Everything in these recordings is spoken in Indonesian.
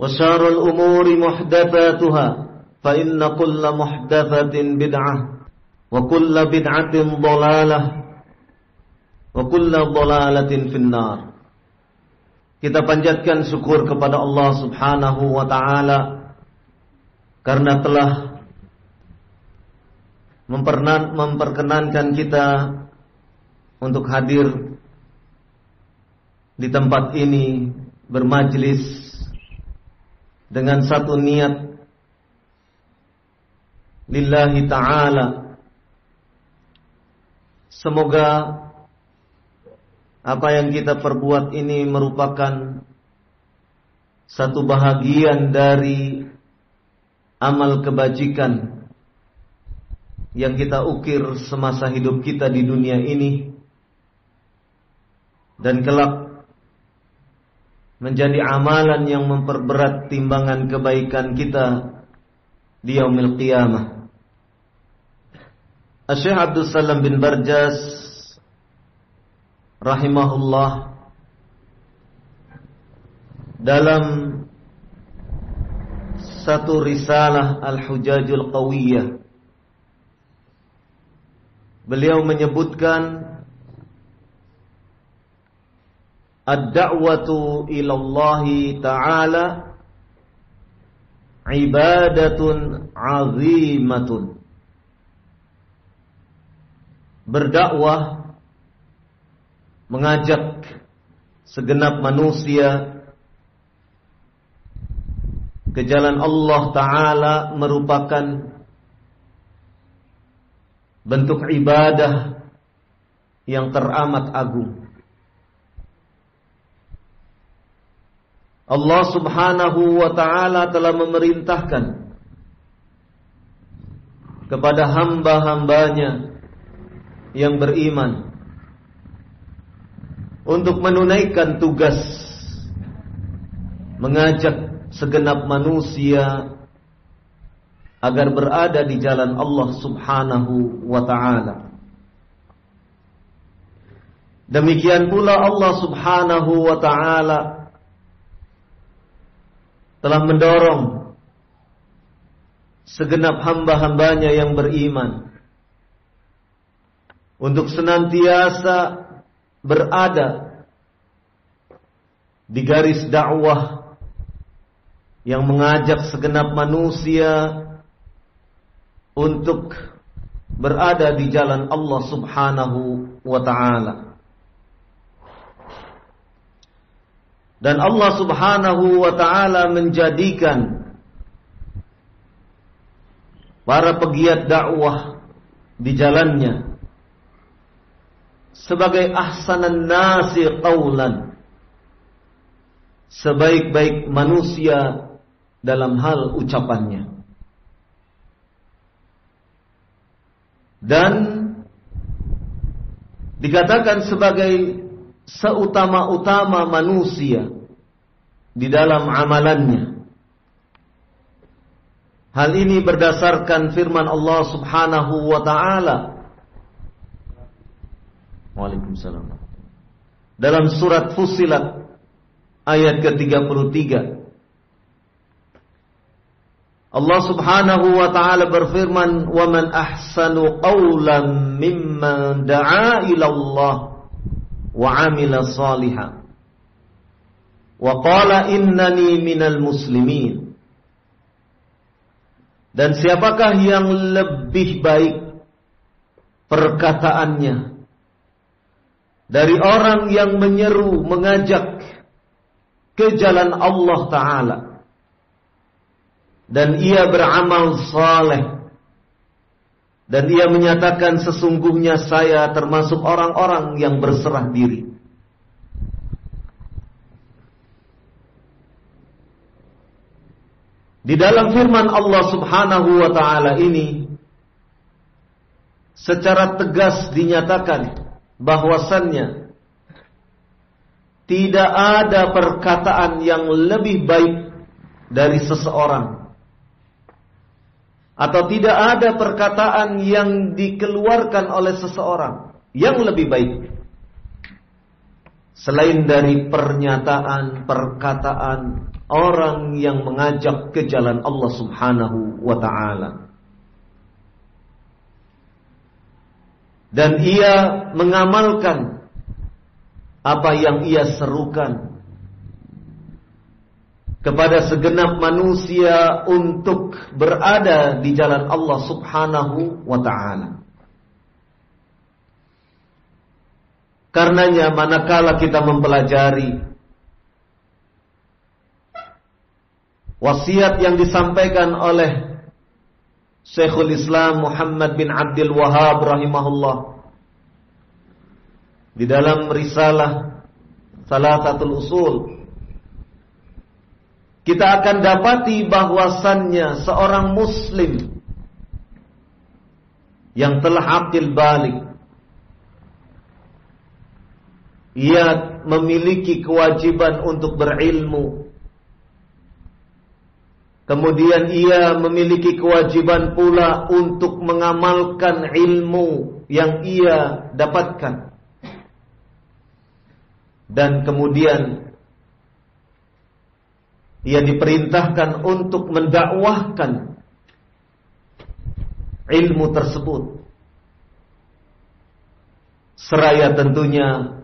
وشار الأمور محدثاتها فإن كل محدثة بدعة وكل بدعة ضلالة وكل ضلالة في النار Kita panjatkan syukur kepada Allah Subhanahu wa taala karena telah memperkenankan kita untuk hadir di tempat ini bermajlis dengan satu niat. Lillahi ta'ala. Semoga apa yang kita perbuat ini merupakan satu bahagian dari amal kebajikan yang kita ukir semasa hidup kita di dunia ini. Dan kelak menjadi amalan yang memperberat timbangan kebaikan kita di yaumil qiyamah. Syekh Abdul Salam bin Barjas rahimahullah dalam satu risalah Al-Hujajul Qawiyah beliau menyebutkan Ad-da'watu ila Allah Ta'ala ibadatun azimatun. Berdakwah mengajak segenap manusia ke jalan Allah Ta'ala merupakan bentuk ibadah yang teramat agung. Allah subhanahu wa ta'ala telah memerintahkan kepada hamba-hambanya yang beriman untuk menunaikan tugas mengajak segenap manusia agar berada di jalan Allah subhanahu wa ta'ala. Demikian pula Allah subhanahu wa ta'ala telah mendorong segenap hamba-hambanya yang beriman untuk senantiasa berada di garis dakwah yang mengajak segenap manusia untuk berada di jalan Allah Subhanahu wa taala. Dan Allah subhanahu wa ta'ala menjadikan para pegiat dakwah di jalannya sebagai ahsanan nasi qawlan sebaik-baik manusia dalam hal ucapannya. Dan dikatakan sebagai seutama-utama manusia di dalam amalannya. Hal ini berdasarkan firman Allah Subhanahu wa taala. Waalaikumsalam. Dalam surat Fusilat ayat ke-33. Allah Subhanahu wa taala berfirman, "Wa man ahsanu qawlan mimman da'a ila Allah wa 'amila salihan." Wa qala innani minal muslimin. Dan siapakah yang lebih baik perkataannya dari orang yang menyeru, mengajak ke jalan Allah Ta'ala dan ia beramal saleh dan ia menyatakan sesungguhnya saya termasuk orang-orang yang berserah diri. Di dalam firman Allah Subhanahu wa taala ini secara tegas dinyatakan bahwasannya tidak ada perkataan yang lebih baik dari seseorang atau tidak ada perkataan yang dikeluarkan oleh seseorang yang lebih baik. Selain dari pernyataan perkataan orang yang mengajak ke jalan Allah Subhanahu wa taala. Dan ia mengamalkan apa yang ia serukan kepada segenap manusia untuk berada di jalan Allah Subhanahu wa taala. Karenanya manakala kita mempelajari wasiat yang disampaikan oleh Syekhul Islam Muhammad bin Abdul Wahab rahimahullah di dalam risalah Salasatul Usul kita akan dapati bahwasannya seorang muslim yang telah akil balik ia memiliki kewajiban untuk berilmu. Kemudian ia memiliki kewajiban pula untuk mengamalkan ilmu yang ia dapatkan. Dan kemudian ia diperintahkan untuk mendakwahkan ilmu tersebut. Seraya tentunya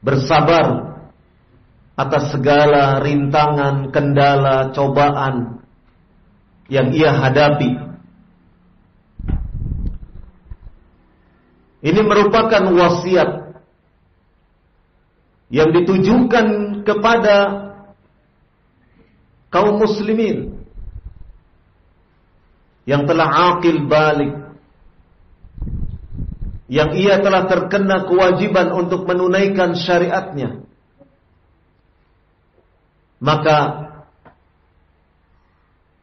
bersabar atas segala rintangan, kendala, cobaan yang ia hadapi. Ini merupakan wasiat yang ditujukan kepada kaum muslimin yang telah akil balik yang ia telah terkena kewajiban untuk menunaikan syariatnya maka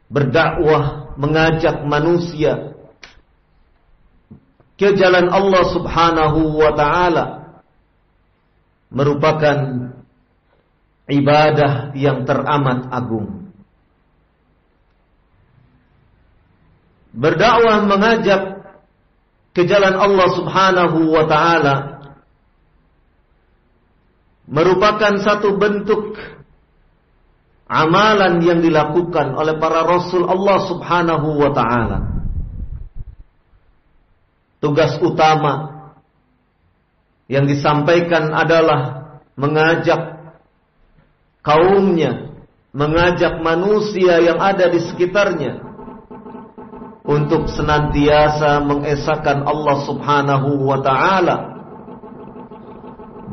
berdakwah mengajak manusia ke jalan Allah Subhanahu wa taala merupakan ibadah yang teramat agung berdakwah mengajak ke jalan Allah Subhanahu wa taala merupakan satu bentuk amalan yang dilakukan oleh para rasul Allah Subhanahu wa taala. Tugas utama yang disampaikan adalah mengajak kaumnya, mengajak manusia yang ada di sekitarnya untuk senantiasa mengesahkan Allah Subhanahu wa taala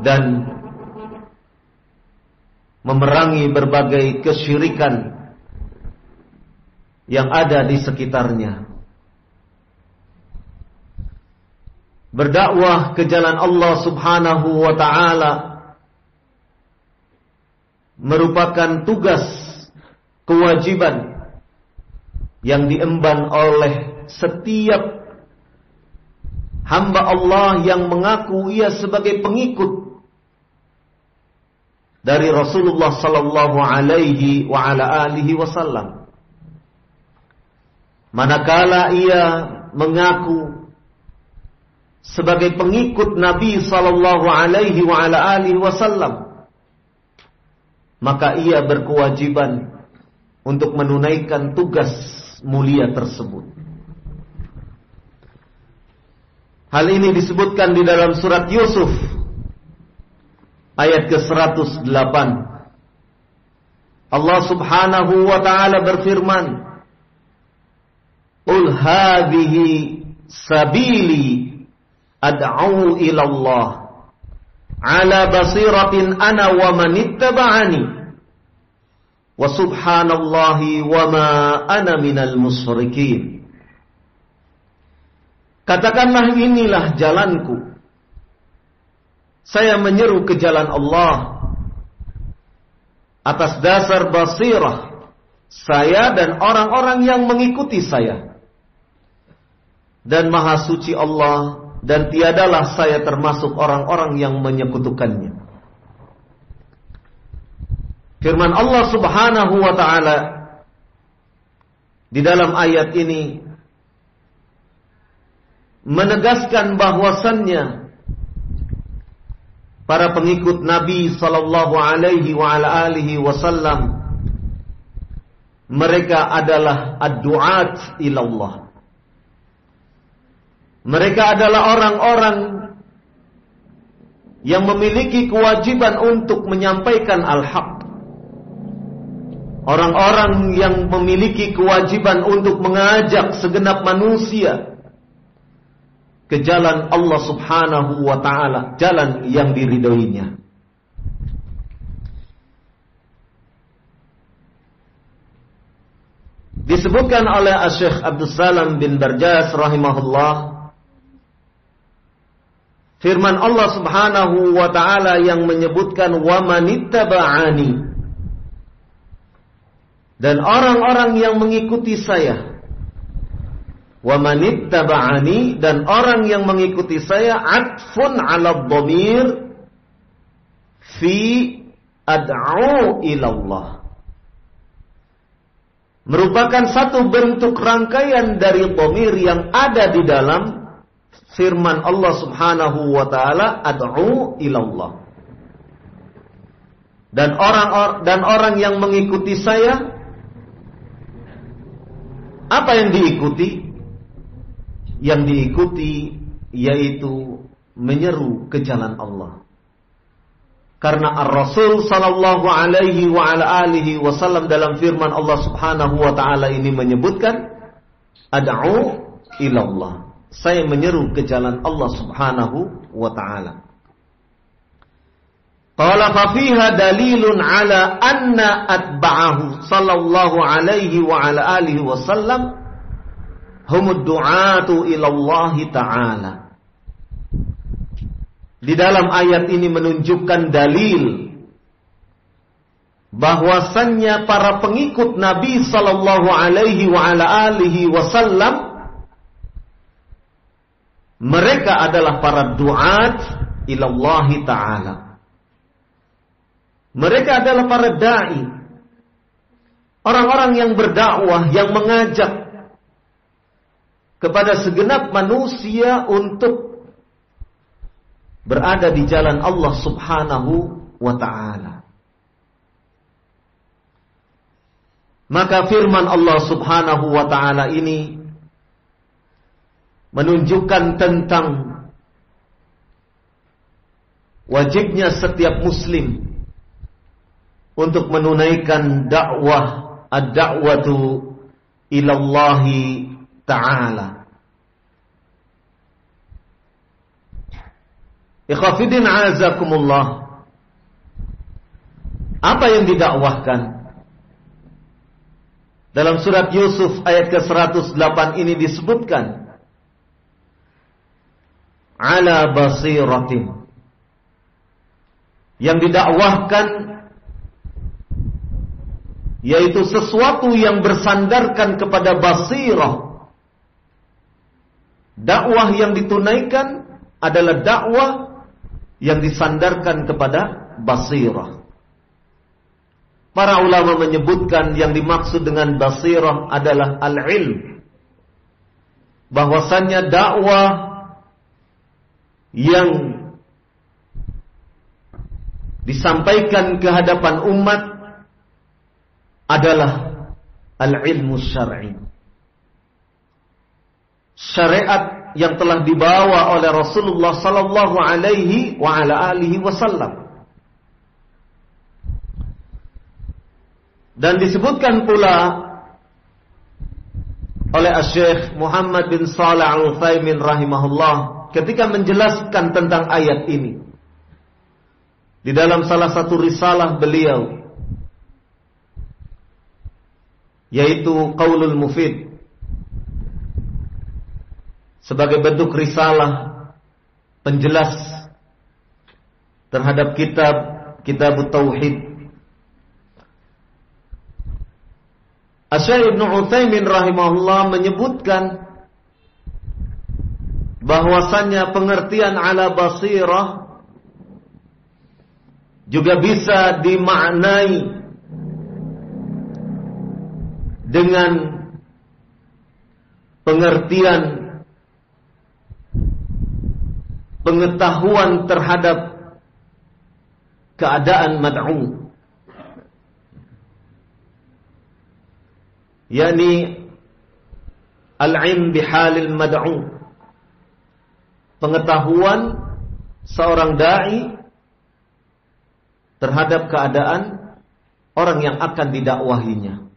dan memerangi berbagai kesyirikan yang ada di sekitarnya. Berdakwah ke jalan Allah Subhanahu wa taala merupakan tugas kewajiban yang diemban oleh setiap hamba Allah yang mengaku ia sebagai pengikut dari Rasulullah sallallahu alaihi wa ala alihi wasallam. Manakala ia mengaku sebagai pengikut Nabi sallallahu alaihi wa ala alihi wasallam, maka ia berkewajiban untuk menunaikan tugas mulia tersebut. Hal ini disebutkan di dalam surat Yusuf ayat ke-108. Allah Subhanahu wa taala berfirman, "Qul hadhihi sabili ad'u ila Allah ala basiratin ana wa man ittaba'ani wa subhanallahi wa ma ana minal musyrikin Katakanlah inilah jalanku. Saya menyeru ke jalan Allah. Atas dasar basirah saya dan orang-orang yang mengikuti saya. Dan maha suci Allah dan tiadalah saya termasuk orang-orang yang menyekutukannya. Firman Allah Subhanahu wa taala di dalam ayat ini menegaskan bahwasannya para pengikut Nabi sallallahu alaihi wa ala alihi wasallam mereka adalah ad-du'at ilallah mereka adalah orang-orang yang memiliki kewajiban untuk menyampaikan al-haq. Orang-orang yang memiliki kewajiban untuk mengajak segenap manusia ke jalan Allah Subhanahu wa taala, jalan yang diridhoinya. Disebutkan oleh Syekh Abdul Salam bin Barjas rahimahullah Firman Allah Subhanahu wa taala yang menyebutkan wa manittaba'ani dan orang-orang yang mengikuti saya wa manittaba'ani dan orang yang mengikuti saya atfun 'ala dhamir fi ad'u ilallah merupakan satu bentuk rangkaian dari dhamir yang ada di dalam firman Allah Subhanahu wa taala ad'u ilallah. Dan orang dan orang yang mengikuti saya apa yang diikuti? Yang diikuti yaitu menyeru ke jalan Allah. Karena Ar-Rasul sallallahu alaihi wa ala alihi wasallam dalam firman Allah Subhanahu wa taala ini menyebutkan ad'u ilallah saya menyeru ke jalan Allah Subhanahu wa taala. Qala fa fiha dalilun ala anna atba'ahu sallallahu alaihi wa ala alihi wasallam humud du'atu ila Allah taala. Di dalam ayat ini menunjukkan dalil bahwasannya para pengikut Nabi sallallahu alaihi wa ala alihi wasallam mereka adalah para duat ilallahi ta'ala. Mereka adalah para da'i. Orang-orang yang berdakwah, yang mengajak kepada segenap manusia untuk berada di jalan Allah Subhanahu wa taala. Maka firman Allah Subhanahu wa taala ini menunjukkan tentang wajibnya setiap muslim untuk menunaikan dakwah ad-da'watu ilallahi ta'ala. Ikhafidin azakumullah. Apa yang didakwahkan? Dalam surat Yusuf ayat ke-108 ini disebutkan ala basiratin yang didakwahkan yaitu sesuatu yang bersandarkan kepada basirah. Dakwah yang ditunaikan adalah dakwah yang disandarkan kepada basirah. Para ulama menyebutkan yang dimaksud dengan basirah adalah al-ilm. Bahwasannya dakwah yang disampaikan ke hadapan umat adalah al-ilmu syar'i. Syariat yang telah dibawa oleh Rasulullah sallallahu alaihi wa ala alihi wasallam. Dan disebutkan pula oleh Syekh Muhammad bin Salih Al-Utsaimin rahimahullah ketika menjelaskan tentang ayat ini. Di dalam salah satu risalah beliau yaitu Qaulul Mufid. Sebagai bentuk risalah penjelas terhadap kitab kitab tauhid. Asy'ari Ibnu Utsaimin rahimahullah menyebutkan bahwasannya pengertian ala basirah juga bisa dimaknai dengan pengertian pengetahuan terhadap keadaan mad'u yakni al-ilm bihalil mad'u pengetahuan seorang dai terhadap keadaan orang yang akan didakwahinya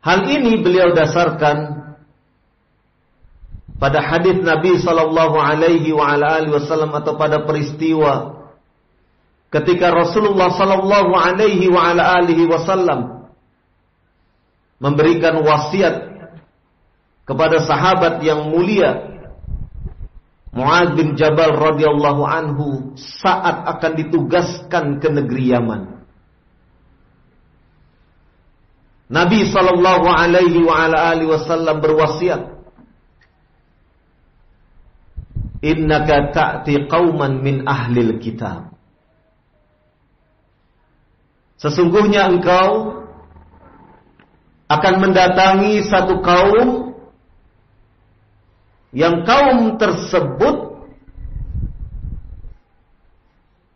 Hal ini beliau dasarkan pada hadis Nabi sallallahu alaihi wasallam atau pada peristiwa ketika Rasulullah sallallahu alaihi wasallam memberikan wasiat kepada sahabat yang mulia Muad bin Jabal radhiyallahu anhu saat akan ditugaskan ke negeri Yaman. Nabi sallallahu alaihi wasallam berwasiat Innaka ta'ti qauman min ahlil kitab. Sesungguhnya engkau akan mendatangi satu kaum yang kaum tersebut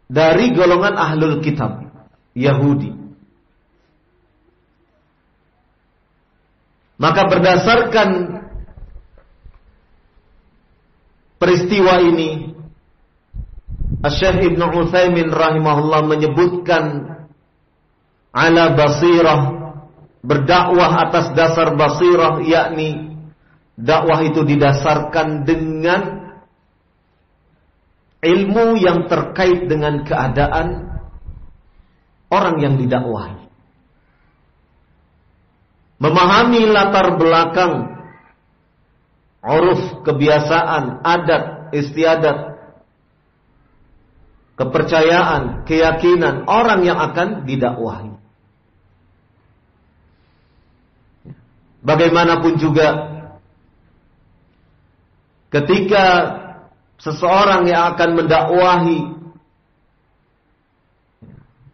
dari golongan ahlul kitab Yahudi Maka berdasarkan peristiwa ini Syekh Ibn Uthaymin rahimahullah menyebutkan ala basirah berdakwah atas dasar basirah yakni dakwah itu didasarkan dengan ilmu yang terkait dengan keadaan orang yang didakwahi memahami latar belakang uruf, kebiasaan, adat, istiadat, kepercayaan, keyakinan orang yang akan didakwahi. Bagaimanapun juga ketika seseorang yang akan mendakwahi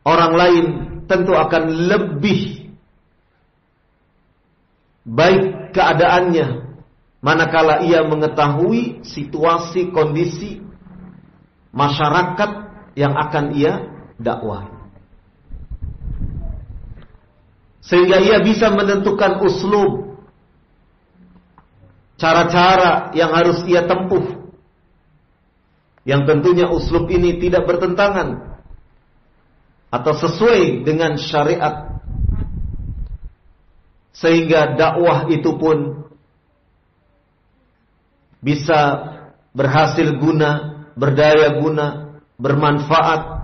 orang lain tentu akan lebih baik keadaannya manakala ia mengetahui situasi kondisi masyarakat yang akan ia dakwah sehingga ia bisa menentukan uslub cara-cara yang harus ia tempuh. Yang tentunya uslub ini tidak bertentangan atau sesuai dengan syariat sehingga dakwah itu pun bisa berhasil guna, berdaya guna, bermanfaat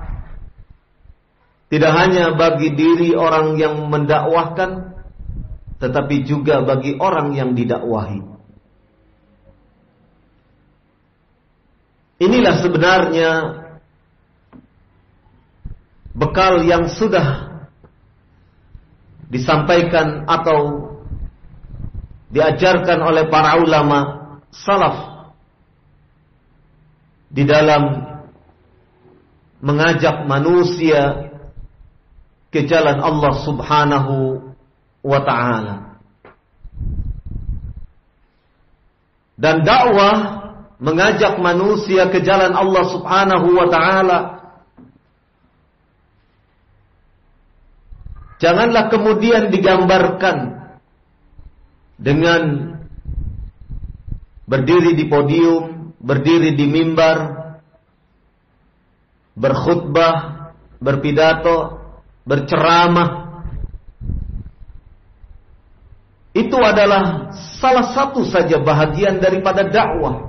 Tidak hanya bagi diri orang yang mendakwahkan, tetapi juga bagi orang yang didakwahi. Inilah sebenarnya bekal yang sudah disampaikan atau diajarkan oleh para ulama salaf di dalam mengajak manusia ke jalan Allah Subhanahu wa taala. Dan dakwah mengajak manusia ke jalan Allah Subhanahu wa taala Janganlah kemudian digambarkan dengan berdiri di podium, berdiri di mimbar, berkhutbah, berpidato, berceramah. Itu adalah salah satu saja bahagian daripada dakwah.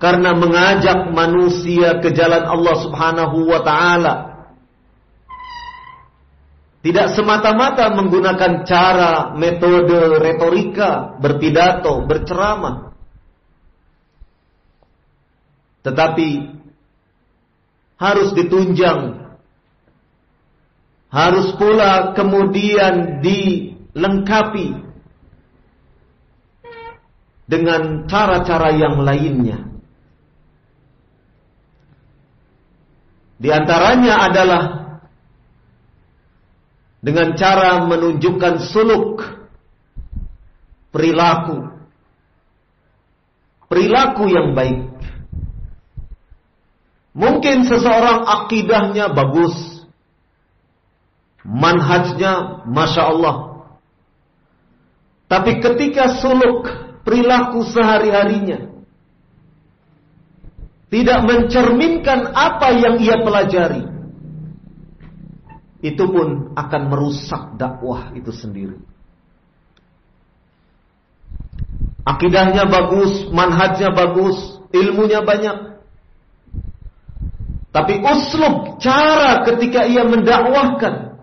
Karena mengajak manusia ke jalan Allah Subhanahu wa taala tidak semata-mata menggunakan cara, metode, retorika, berpidato, berceramah. Tetapi harus ditunjang. Harus pula kemudian dilengkapi dengan cara-cara yang lainnya. Di antaranya adalah dengan cara menunjukkan suluk perilaku. Perilaku yang baik. Mungkin seseorang akidahnya bagus manhajnya masya Allah. Tapi ketika suluk perilaku sehari-harinya tidak mencerminkan apa yang ia pelajari itu pun akan merusak dakwah itu sendiri. Akidahnya bagus, manhajnya bagus, ilmunya banyak. Tapi uslub, cara ketika ia mendakwahkan.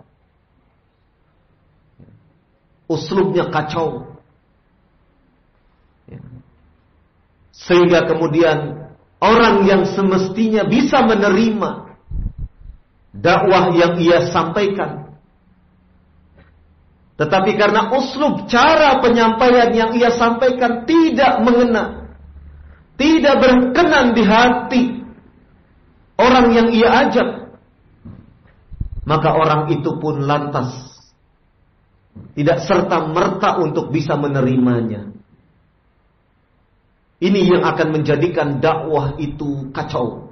Uslubnya kacau. Sehingga kemudian orang yang semestinya bisa menerima dakwah yang ia sampaikan. Tetapi karena uslub cara penyampaian yang ia sampaikan tidak mengena, tidak berkenan di hati orang yang ia ajak, maka orang itu pun lantas tidak serta merta untuk bisa menerimanya. Ini yang akan menjadikan dakwah itu kacau.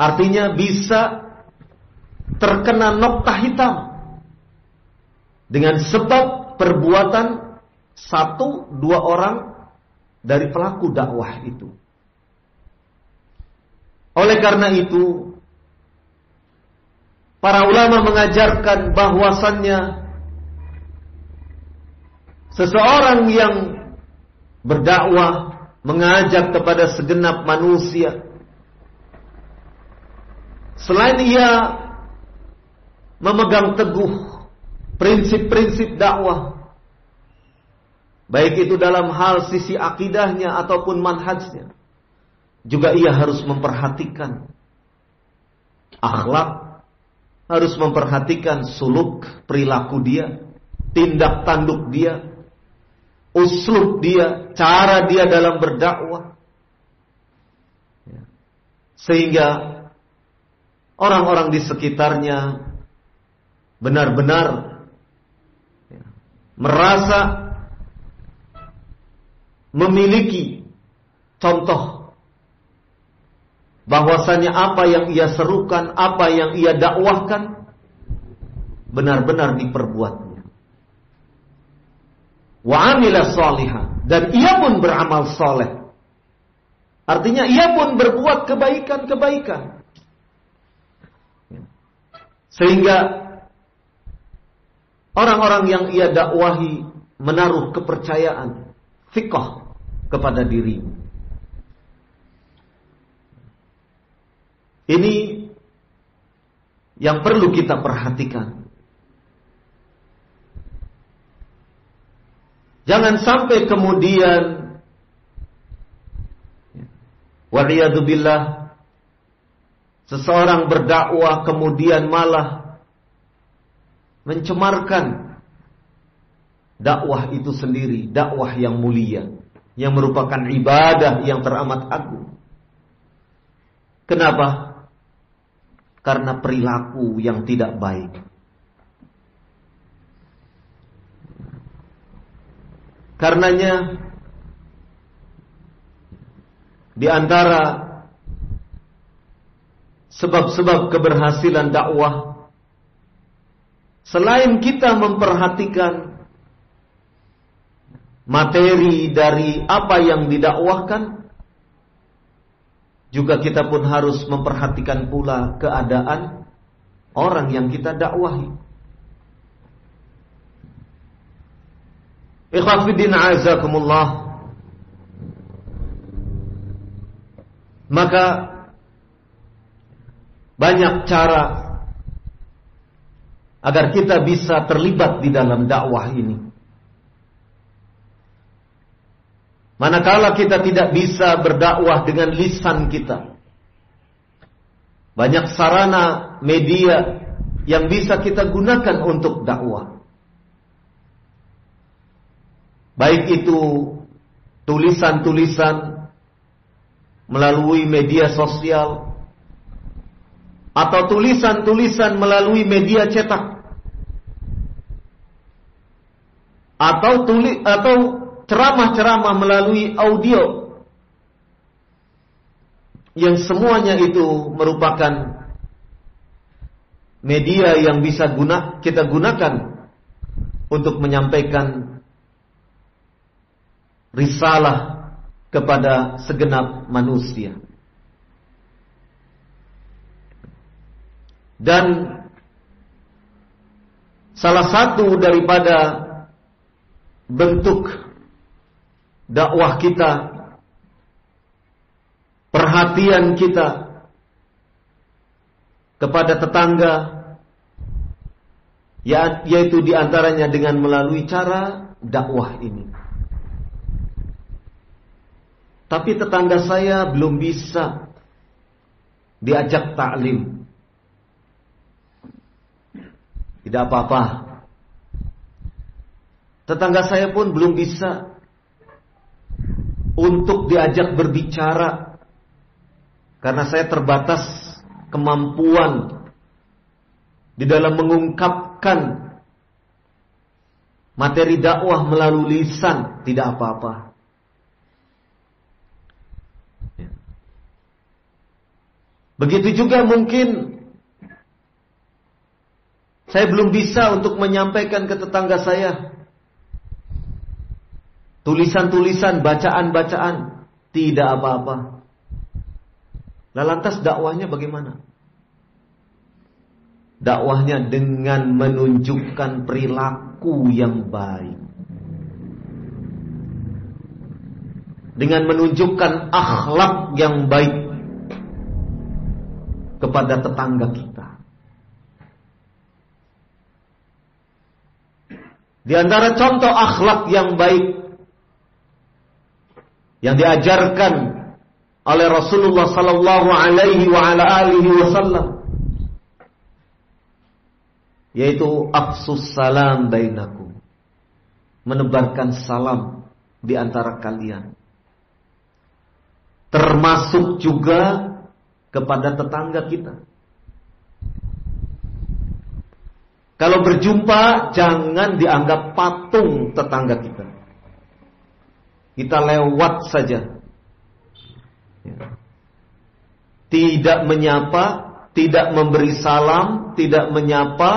Artinya bisa terkena nokta hitam dengan sebab perbuatan satu dua orang dari pelaku dakwah itu. Oleh karena itu, para ulama mengajarkan bahwasannya seseorang yang berdakwah mengajak kepada segenap manusia Selain ia memegang teguh prinsip-prinsip dakwah, baik itu dalam hal sisi akidahnya ataupun manhajnya, juga ia harus memperhatikan akhlak, harus memperhatikan suluk perilaku dia, tindak tanduk dia, uslub dia, cara dia dalam berdakwah. Sehingga orang-orang di sekitarnya benar-benar merasa memiliki contoh bahwasanya apa yang ia serukan, apa yang ia dakwahkan benar-benar diperbuatnya. Wa amila salihah dan ia pun beramal soleh. Artinya ia pun berbuat kebaikan-kebaikan. Sehingga orang-orang yang ia dakwahi menaruh kepercayaan, fikoh kepada diri. Ini yang perlu kita perhatikan. Jangan sampai kemudian billah seseorang berdakwah kemudian malah mencemarkan dakwah itu sendiri, dakwah yang mulia, yang merupakan ibadah yang teramat agung. Kenapa? Karena perilaku yang tidak baik. Karenanya di antara sebab-sebab keberhasilan dakwah selain kita memperhatikan materi dari apa yang didakwahkan juga kita pun harus memperhatikan pula keadaan orang yang kita dakwahi Ikhwafiddin azakumullah. Maka banyak cara agar kita bisa terlibat di dalam dakwah ini. Manakala kita tidak bisa berdakwah dengan lisan kita. Banyak sarana media yang bisa kita gunakan untuk dakwah. Baik itu tulisan-tulisan melalui media sosial atau tulisan-tulisan melalui media cetak atau tulis atau ceramah-ceramah melalui audio yang semuanya itu merupakan media yang bisa guna kita gunakan untuk menyampaikan risalah kepada segenap manusia. Dan salah satu daripada bentuk dakwah kita, perhatian kita kepada tetangga, ya, yaitu di antaranya dengan melalui cara dakwah ini. Tapi tetangga saya belum bisa diajak taklim. Tidak apa-apa. Tetangga saya pun belum bisa untuk diajak berbicara karena saya terbatas kemampuan di dalam mengungkapkan materi dakwah melalui lisan tidak apa-apa. Begitu juga mungkin saya belum bisa untuk menyampaikan ke tetangga saya tulisan-tulisan, bacaan-bacaan, tidak apa-apa. Nah lantas dakwahnya bagaimana? Dakwahnya dengan menunjukkan perilaku yang baik. Dengan menunjukkan akhlak yang baik kepada tetangga kita. Di antara contoh akhlak yang baik yang diajarkan oleh Rasulullah sallallahu alaihi wa ala alihi wasallam yaitu afsus salam bainakum menebarkan salam di antara kalian termasuk juga kepada tetangga kita. Kalau berjumpa jangan dianggap patung tetangga kita. Kita lewat saja. Tidak menyapa, tidak memberi salam, tidak menyapa,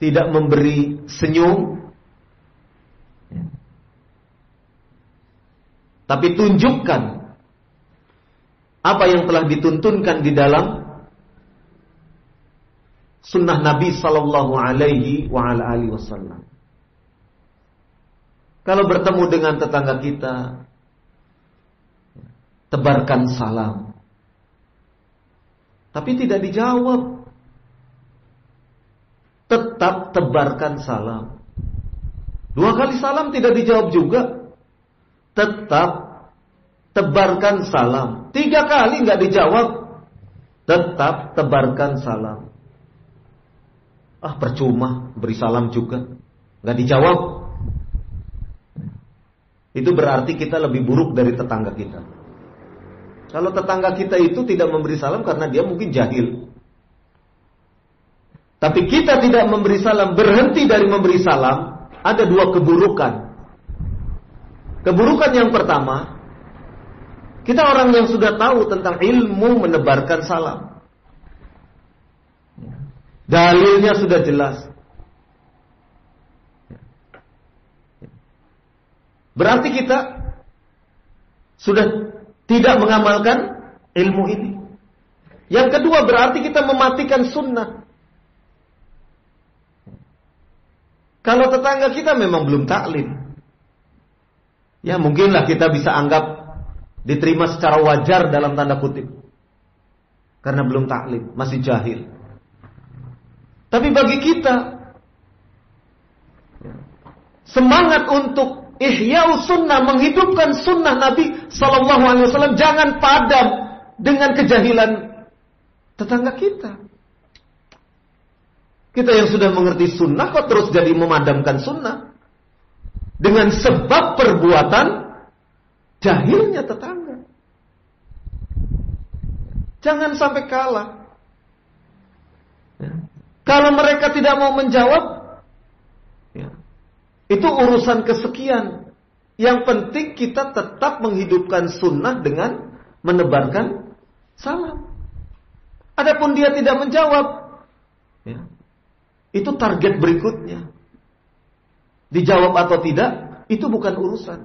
tidak memberi senyum. Tapi tunjukkan apa yang telah dituntunkan di dalam sunnah Nabi Sallallahu Alaihi Wasallam. Kalau bertemu dengan tetangga kita, tebarkan salam. Tapi tidak dijawab. Tetap tebarkan salam. Dua kali salam tidak dijawab juga. Tetap tebarkan salam. Tiga kali nggak dijawab. Tetap tebarkan salam. Ah percuma beri salam juga. nggak dijawab. Itu berarti kita lebih buruk dari tetangga kita. Kalau tetangga kita itu tidak memberi salam karena dia mungkin jahil. Tapi kita tidak memberi salam, berhenti dari memberi salam, ada dua keburukan. Keburukan yang pertama, kita orang yang sudah tahu tentang ilmu menebarkan salam. Dalilnya sudah jelas. Berarti kita sudah tidak mengamalkan ilmu ini. Yang kedua berarti kita mematikan sunnah. Kalau tetangga kita memang belum taklim. Ya mungkinlah kita bisa anggap diterima secara wajar dalam tanda kutip. Karena belum taklim, masih jahil. Tapi bagi kita semangat untuk ihya sunnah, menghidupkan sunnah Nabi Sallallahu Alaihi Wasallam jangan padam dengan kejahilan tetangga kita. Kita yang sudah mengerti sunnah kok terus jadi memadamkan sunnah dengan sebab perbuatan jahilnya tetangga. Jangan sampai kalah. Ya. Kalau mereka tidak mau menjawab, itu urusan kesekian. Yang penting kita tetap menghidupkan sunnah dengan menebarkan salam. Adapun dia tidak menjawab, ya, itu target berikutnya. Dijawab atau tidak, itu bukan urusan.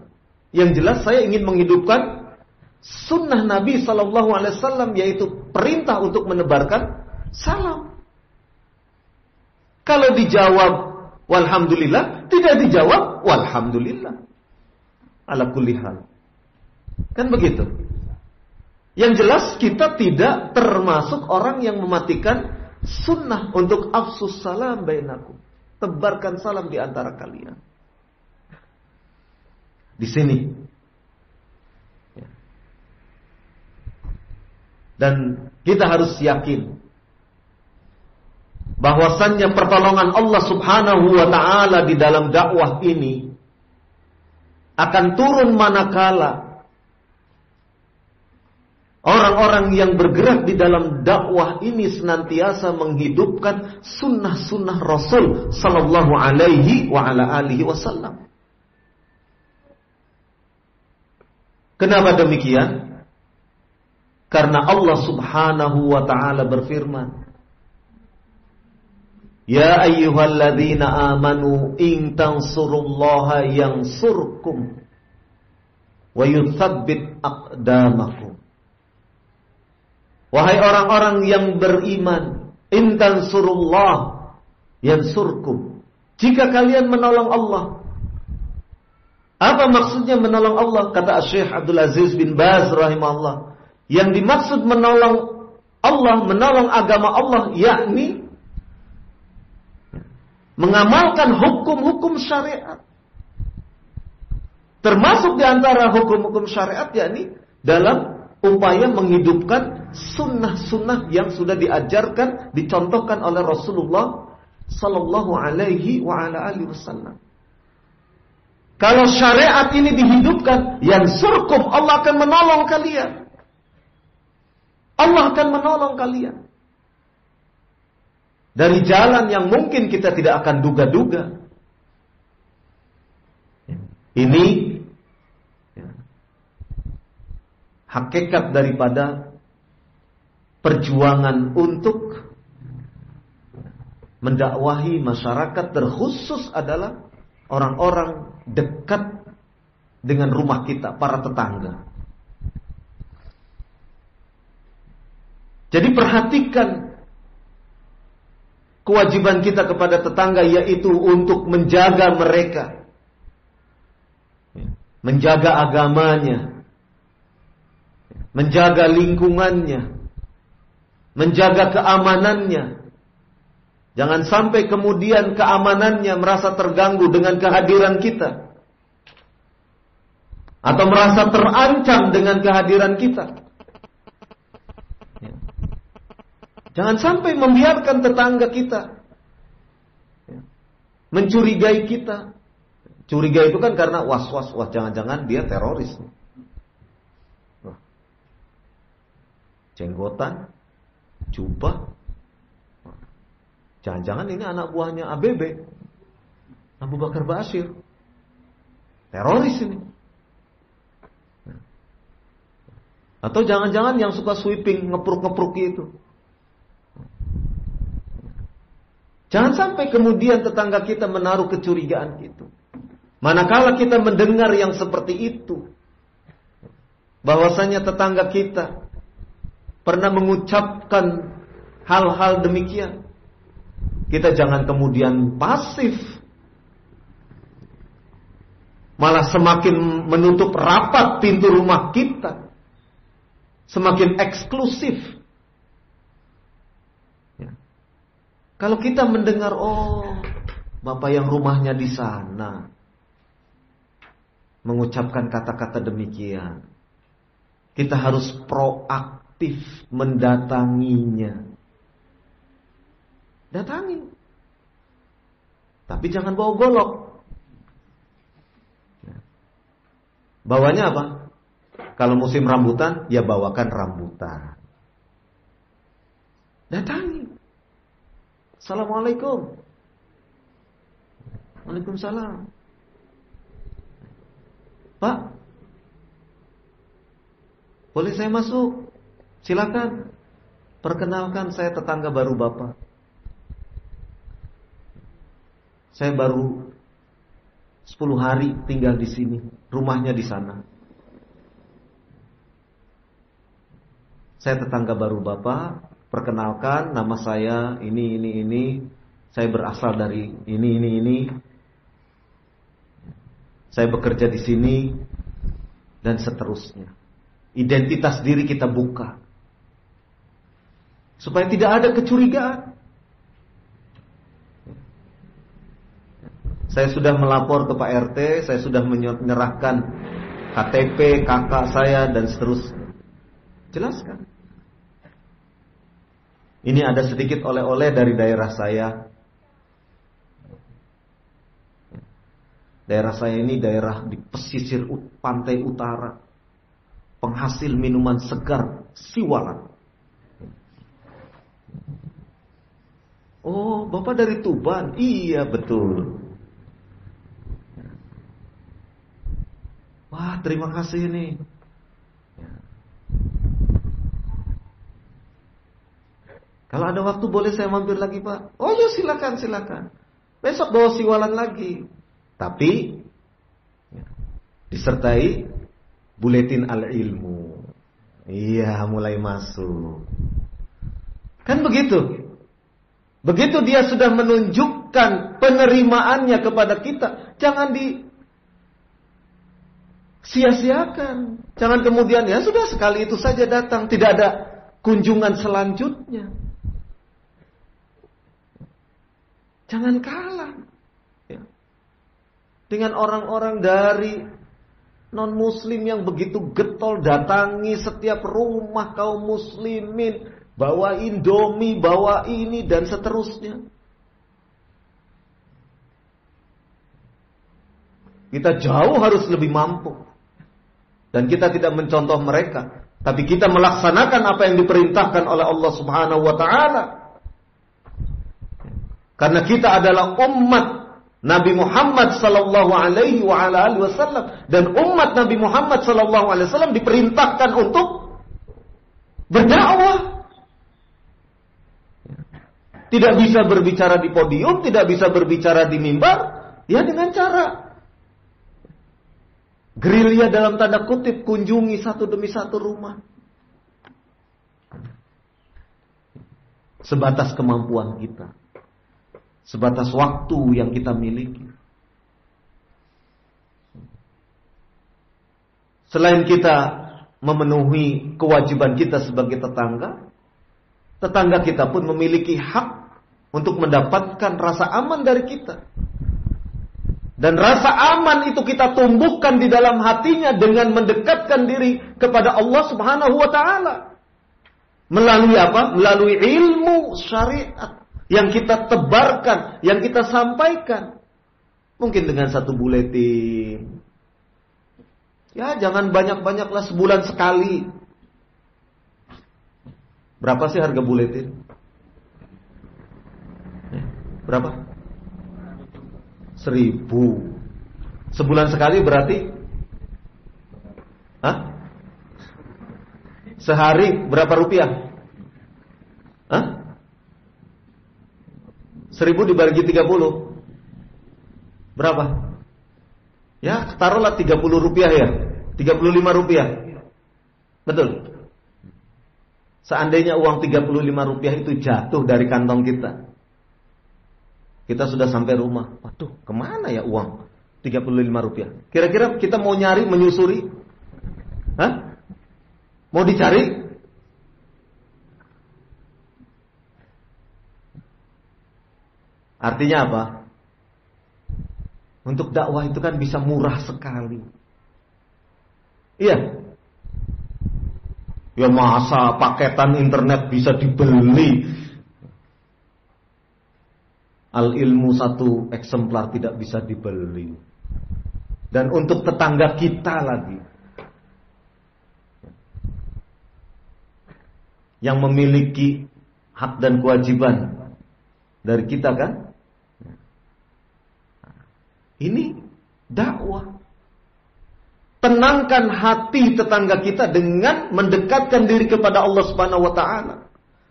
Yang jelas saya ingin menghidupkan sunnah Nabi Shallallahu Alaihi Wasallam yaitu perintah untuk menebarkan salam. Kalau dijawab Walhamdulillah, tidak dijawab, walhamdulillah. Ala. Kan begitu. Yang jelas kita tidak termasuk orang yang mematikan sunnah untuk afsus salam bainakum. Tebarkan salam di antara kalian. Di sini. Dan kita harus yakin bahwasannya pertolongan Allah Subhanahu wa taala di dalam dakwah ini akan turun manakala orang-orang yang bergerak di dalam dakwah ini senantiasa menghidupkan sunnah-sunnah Rasul sallallahu alaihi wa ala alihi wasallam. Kenapa demikian? Karena Allah Subhanahu wa taala berfirman, Ya ayyuhalladzina amanu in tansurullaha yansurkum wa yuthabbit aqdamakum. Wahai orang-orang yang beriman, in tansurullah yansurkum. Jika kalian menolong Allah, apa maksudnya menolong Allah? Kata Syekh Abdul Aziz bin Baz rahimahullah. Yang dimaksud menolong Allah, menolong agama Allah, yakni mengamalkan hukum-hukum syariat. Termasuk di antara hukum-hukum syariat yakni dalam upaya menghidupkan sunnah-sunnah yang sudah diajarkan, dicontohkan oleh Rasulullah Sallallahu Alaihi Wasallam. Kalau syariat ini dihidupkan, yang surkum Allah akan menolong kalian. Allah akan menolong kalian dari jalan yang mungkin kita tidak akan duga-duga. Ini ya, hakikat daripada perjuangan untuk mendakwahi masyarakat terkhusus adalah orang-orang dekat dengan rumah kita, para tetangga. Jadi perhatikan Kewajiban kita kepada tetangga yaitu untuk menjaga mereka. Menjaga agamanya. Menjaga lingkungannya. menjaga keamanannya. Jangan sampai kemudian keamanannya merasa terganggu dengan kehadiran kita. Atau merasa terancam dengan kehadiran kita. Ya. Jangan sampai membiarkan tetangga kita mencurigai kita. Curiga itu kan karena was-was, wah jangan-jangan dia teroris. Jenggotan, jubah. Jangan-jangan ini anak buahnya ABB. Abu Bakar Basir. Teroris ini. Atau jangan-jangan yang suka sweeping, ngepruk-ngepruk itu. Jangan sampai kemudian tetangga kita menaruh kecurigaan itu. Manakala kita mendengar yang seperti itu, bahwasanya tetangga kita pernah mengucapkan hal-hal demikian, kita jangan kemudian pasif, malah semakin menutup rapat pintu rumah kita, semakin eksklusif. Ya. Kalau kita mendengar, oh, bapak yang rumahnya di sana, mengucapkan kata-kata demikian. Kita harus proaktif mendatanginya. Datangi. Tapi jangan bawa golok. Bawanya apa? Kalau musim rambutan, ya bawakan rambutan. Datangi. Assalamualaikum. Waalaikumsalam. Pak, boleh saya masuk? Silakan. Perkenalkan saya tetangga baru Bapak. Saya baru 10 hari tinggal di sini, rumahnya di sana. Saya tetangga baru Bapak, perkenalkan nama saya ini ini ini, saya berasal dari ini ini ini, saya bekerja di sini dan seterusnya. Identitas diri kita buka. Supaya tidak ada kecurigaan. Saya sudah melapor ke Pak RT, saya sudah menyerahkan KTP kakak saya dan seterusnya. Jelaskan. Ini ada sedikit oleh-oleh dari daerah saya. Daerah saya ini daerah di pesisir pantai utara. Penghasil minuman segar siwalan. Oh, Bapak dari Tuban? Iya, betul. Wah, terima kasih nih. Kalau ada waktu boleh saya mampir lagi, Pak? Oh, ya silakan, silakan. Besok bawa siwalan lagi. Tapi ya, disertai buletin al-ilmu. Iya, mulai masuk. Kan begitu. Begitu dia sudah menunjukkan penerimaannya kepada kita, jangan di sia-siakan. Jangan kemudian ya sudah sekali itu saja datang, tidak ada kunjungan selanjutnya. Jangan kalah dengan orang-orang dari non muslim yang begitu getol datangi setiap rumah kaum muslimin, bawa indomie, bawa ini dan seterusnya. Kita jauh harus lebih mampu. Dan kita tidak mencontoh mereka, tapi kita melaksanakan apa yang diperintahkan oleh Allah Subhanahu wa taala. Karena kita adalah umat Nabi Muhammad sallallahu alaihi wa ala alihi wasallam dan umat Nabi Muhammad sallallahu alaihi wasallam diperintahkan untuk berdakwah. Tidak bisa berbicara di podium, tidak bisa berbicara di mimbar, ya dengan cara gerilya dalam tanda kutip kunjungi satu demi satu rumah. Sebatas kemampuan kita sebatas waktu yang kita miliki. Selain kita memenuhi kewajiban kita sebagai tetangga, tetangga kita pun memiliki hak untuk mendapatkan rasa aman dari kita. Dan rasa aman itu kita tumbuhkan di dalam hatinya dengan mendekatkan diri kepada Allah Subhanahu wa taala. Melalui apa? Melalui ilmu syariat yang kita tebarkan, yang kita sampaikan. Mungkin dengan satu buletin. Ya, jangan banyak-banyaklah sebulan sekali. Berapa sih harga buletin? Eh, berapa? Seribu. Sebulan sekali berarti? Hah? Sehari berapa rupiah? Hah? Seribu dibagi tiga puluh Berapa? Ya, taruhlah tiga puluh rupiah ya. Tiga puluh lima rupiah. Betul. Seandainya uang tiga puluh lima rupiah itu jatuh dari kantong kita. Kita sudah sampai rumah. Waduh, ke mana ya uang tiga puluh lima rupiah? Kira-kira kita mau nyari, menyusuri? Hah? Mau dicari? Artinya apa? Untuk dakwah itu kan bisa murah sekali. Iya. Ya masa paketan internet bisa dibeli. Al ilmu satu eksemplar tidak bisa dibeli. Dan untuk tetangga kita lagi. Yang memiliki hak dan kewajiban dari kita kan? Ini dakwah. Tenangkan hati tetangga kita dengan mendekatkan diri kepada Allah Subhanahu wa taala.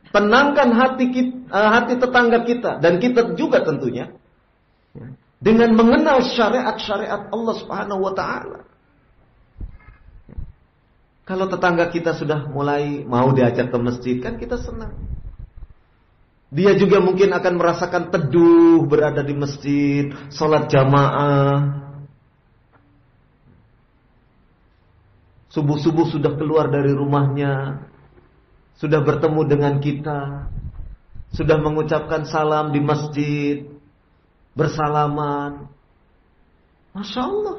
Tenangkan hati kita, eh, hati tetangga kita dan kita juga tentunya dengan mengenal syariat-syariat Allah Subhanahu wa taala. Kalau tetangga kita sudah mulai mau diajak ke masjid kan kita senang. Dia juga mungkin akan merasakan teduh berada di masjid, sholat jamaah. Subuh-subuh sudah keluar dari rumahnya, sudah bertemu dengan kita, sudah mengucapkan salam di masjid, bersalaman. Masya Allah.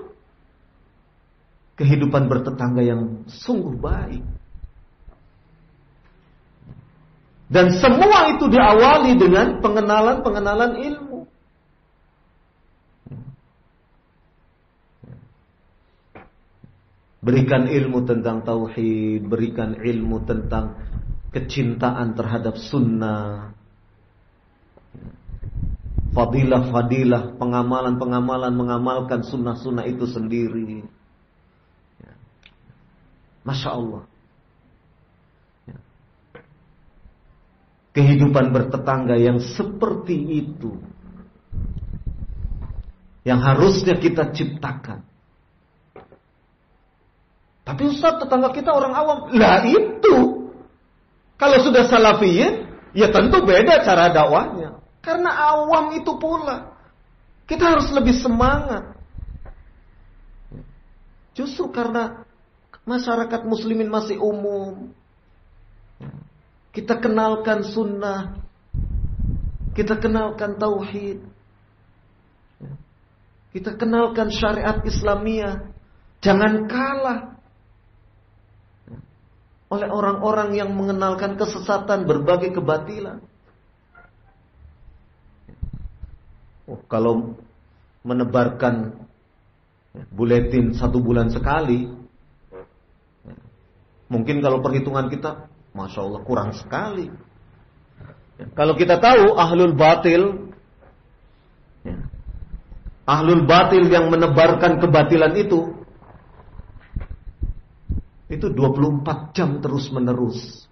Kehidupan bertetangga yang sungguh baik. Dan semua itu diawali dengan pengenalan-pengenalan ilmu. Berikan ilmu tentang tauhid, berikan ilmu tentang kecintaan terhadap sunnah. Fadilah-fadilah, pengamalan-pengamalan mengamalkan sunnah-sunnah itu sendiri. Masya Allah. Kehidupan bertetangga yang seperti itu yang harusnya kita ciptakan. Tapi Ustaz tetangga kita orang awam. Lah itu. Kalau sudah salafiyin, ya tentu beda cara dakwahnya. Karena awam itu pula. Kita harus lebih semangat. Justru karena masyarakat muslimin masih umum. Kita kenalkan sunnah. Kita kenalkan tauhid. Kita kenalkan syariat Islamia. Jangan kalah oleh orang-orang yang mengenalkan kesesatan berbagai kebatilan. Oh, kalau menebarkan buletin satu bulan sekali, mungkin kalau perhitungan kita Masya Allah kurang sekali. Ya, kalau kita tahu ahlul batil, ya, ahlul batil yang menebarkan kebatilan itu, itu 24 jam terus menerus.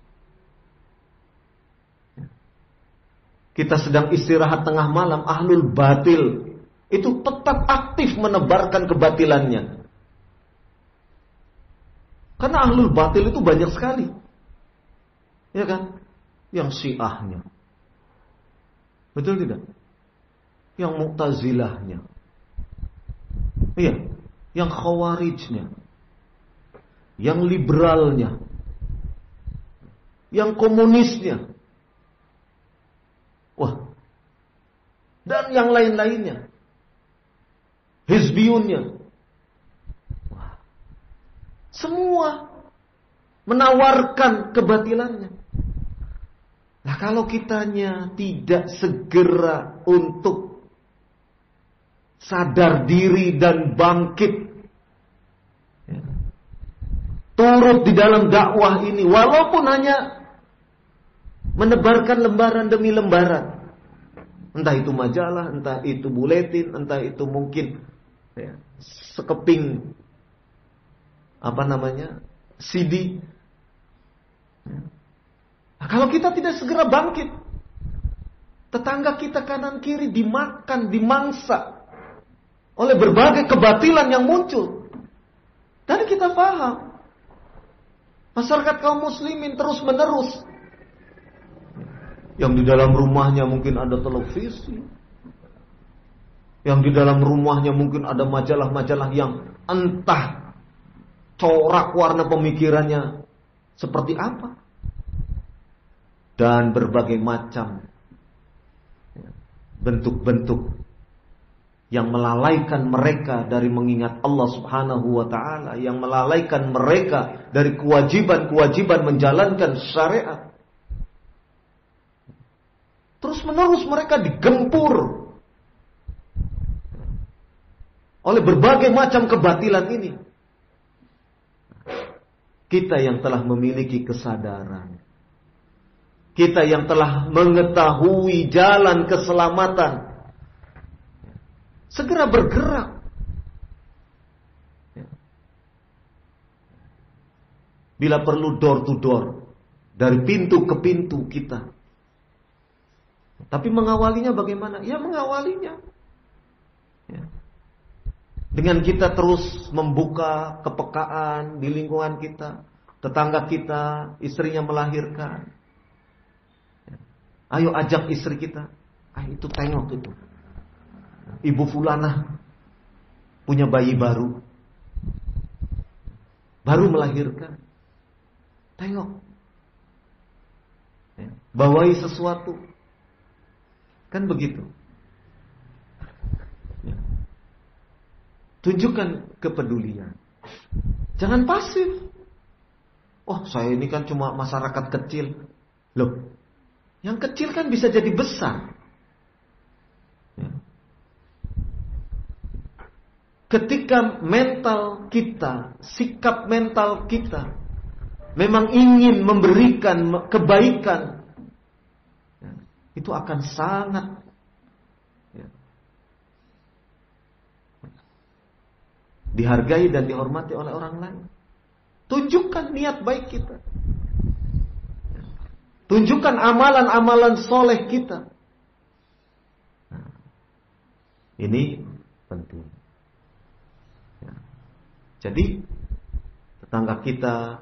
Ya. Kita sedang istirahat tengah malam, ahlul batil itu tetap aktif menebarkan kebatilannya. Karena ahlul batil itu banyak sekali. Ya kan? Yang syiahnya. Betul tidak? Yang mu'tazilahnya. Iya. Yang khawarijnya. Yang liberalnya. Yang komunisnya. Wah. Dan yang lain-lainnya. Hizbiyunnya. Wah. Semua menawarkan kebatilannya. Kalau kitanya tidak segera untuk sadar diri dan bangkit. Ya. Turut di dalam dakwah ini. Walaupun hanya menebarkan lembaran demi lembaran. Entah itu majalah, entah itu buletin, entah itu mungkin ya, sekeping apa namanya CD. Ya. Nah, kalau kita tidak segera bangkit, tetangga kita kanan kiri dimakan, dimangsa oleh berbagai kebatilan yang muncul. Dan kita paham, masyarakat kaum muslimin terus menerus yang di dalam rumahnya mungkin ada televisi. Yang di dalam rumahnya mungkin ada majalah-majalah yang entah corak warna pemikirannya seperti apa. Dan berbagai macam bentuk-bentuk yang melalaikan mereka dari mengingat Allah Subhanahu wa taala, yang melalaikan mereka dari kewajiban-kewajiban menjalankan syariat. Terus menerus mereka digempur oleh berbagai macam kebatilan ini. Kita yang telah memiliki kesadaran. Kita yang telah mengetahui jalan keselamatan. Segera bergerak. Bila perlu door to door. Dari pintu ke pintu kita tapi mengawalinya bagaimana? Ya mengawalinya. Ya. Dengan kita terus membuka kepekaan di lingkungan kita, tetangga kita, istrinya melahirkan. Ayo ajak istri kita. Ah itu tengok itu. Ibu fulana punya bayi baru. Baru melahirkan. Tengok. Ya. Bawai sesuatu Kan begitu. Ya. Tunjukkan kepedulian. Jangan pasif. Oh, saya ini kan cuma masyarakat kecil. Loh, yang kecil kan bisa jadi besar. Ya. Ketika mental kita, sikap mental kita memang ingin memberikan kebaikan itu akan sangat ya, dihargai dan dihormati oleh orang lain. Tunjukkan niat baik kita. Tunjukkan amalan-amalan soleh kita. Nah, ini penting. Ya. Jadi tetangga kita,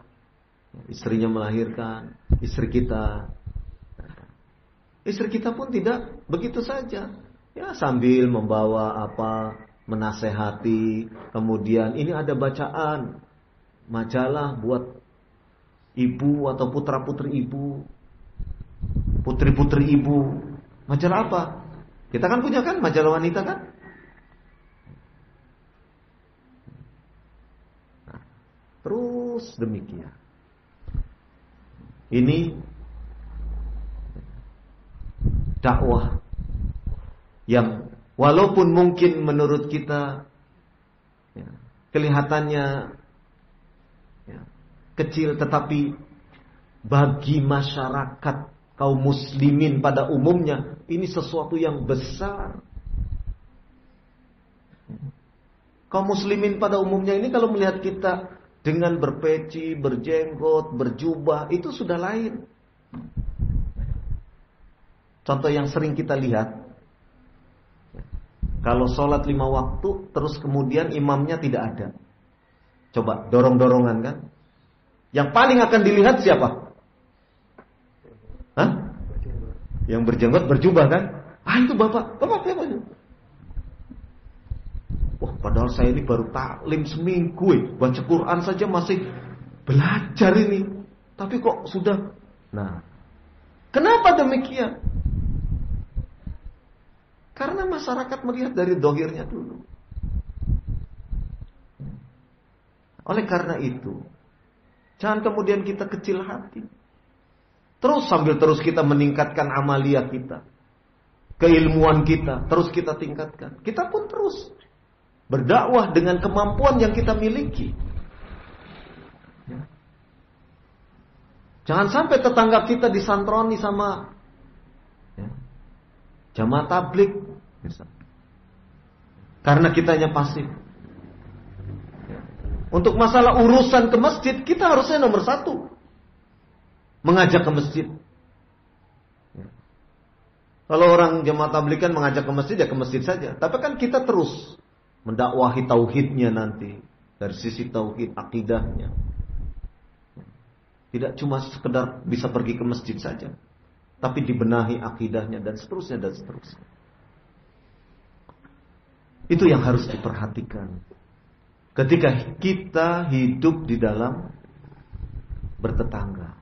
istrinya melahirkan, istri kita Istri kita pun tidak begitu saja. Ya sambil membawa apa menasehati, kemudian ini ada bacaan majalah buat ibu atau putra-putri ibu, putri-putri ibu. Majalah apa? Kita kan punya kan majalah wanita kan? Nah, terus demikian. Ini dakwah yang walaupun mungkin menurut kita ya, kelihatannya ya, kecil tetapi bagi masyarakat kaum muslimin pada umumnya ini sesuatu yang besar. Kaum muslimin pada umumnya ini kalau melihat kita dengan berpeci, berjenggot, berjubah itu sudah lain. Contoh yang sering kita lihat. Kalau sholat lima waktu, terus kemudian imamnya tidak ada. Coba dorong-dorongan kan. Yang paling akan dilihat siapa? Hah? Yang berjenggot berjubah kan? Ah itu bapak, bapak siapa itu? Wah padahal saya ini baru taklim seminggu eh. Baca Quran saja masih belajar ini Tapi kok sudah Nah Kenapa demikian? Karena masyarakat melihat dari dohirnya dulu. Oleh karena itu, jangan kemudian kita kecil hati. Terus sambil terus kita meningkatkan amalia kita. Keilmuan kita, terus kita tingkatkan. Kita pun terus berdakwah dengan kemampuan yang kita miliki. Jangan sampai tetangga kita disantroni sama ya, jamaah tablik. Karena kitanya pasif. Ya. Untuk masalah urusan ke masjid, kita harusnya nomor satu. Mengajak ke masjid. Kalau orang jamaah tablik kan mengajak ke masjid, ya ke masjid saja. Tapi kan kita terus mendakwahi tauhidnya nanti. Dari sisi tauhid, akidahnya. Tidak cuma sekedar bisa pergi ke masjid saja. Tapi dibenahi akidahnya dan seterusnya dan seterusnya. Itu yang harus diperhatikan. Ketika kita hidup di dalam bertetangga.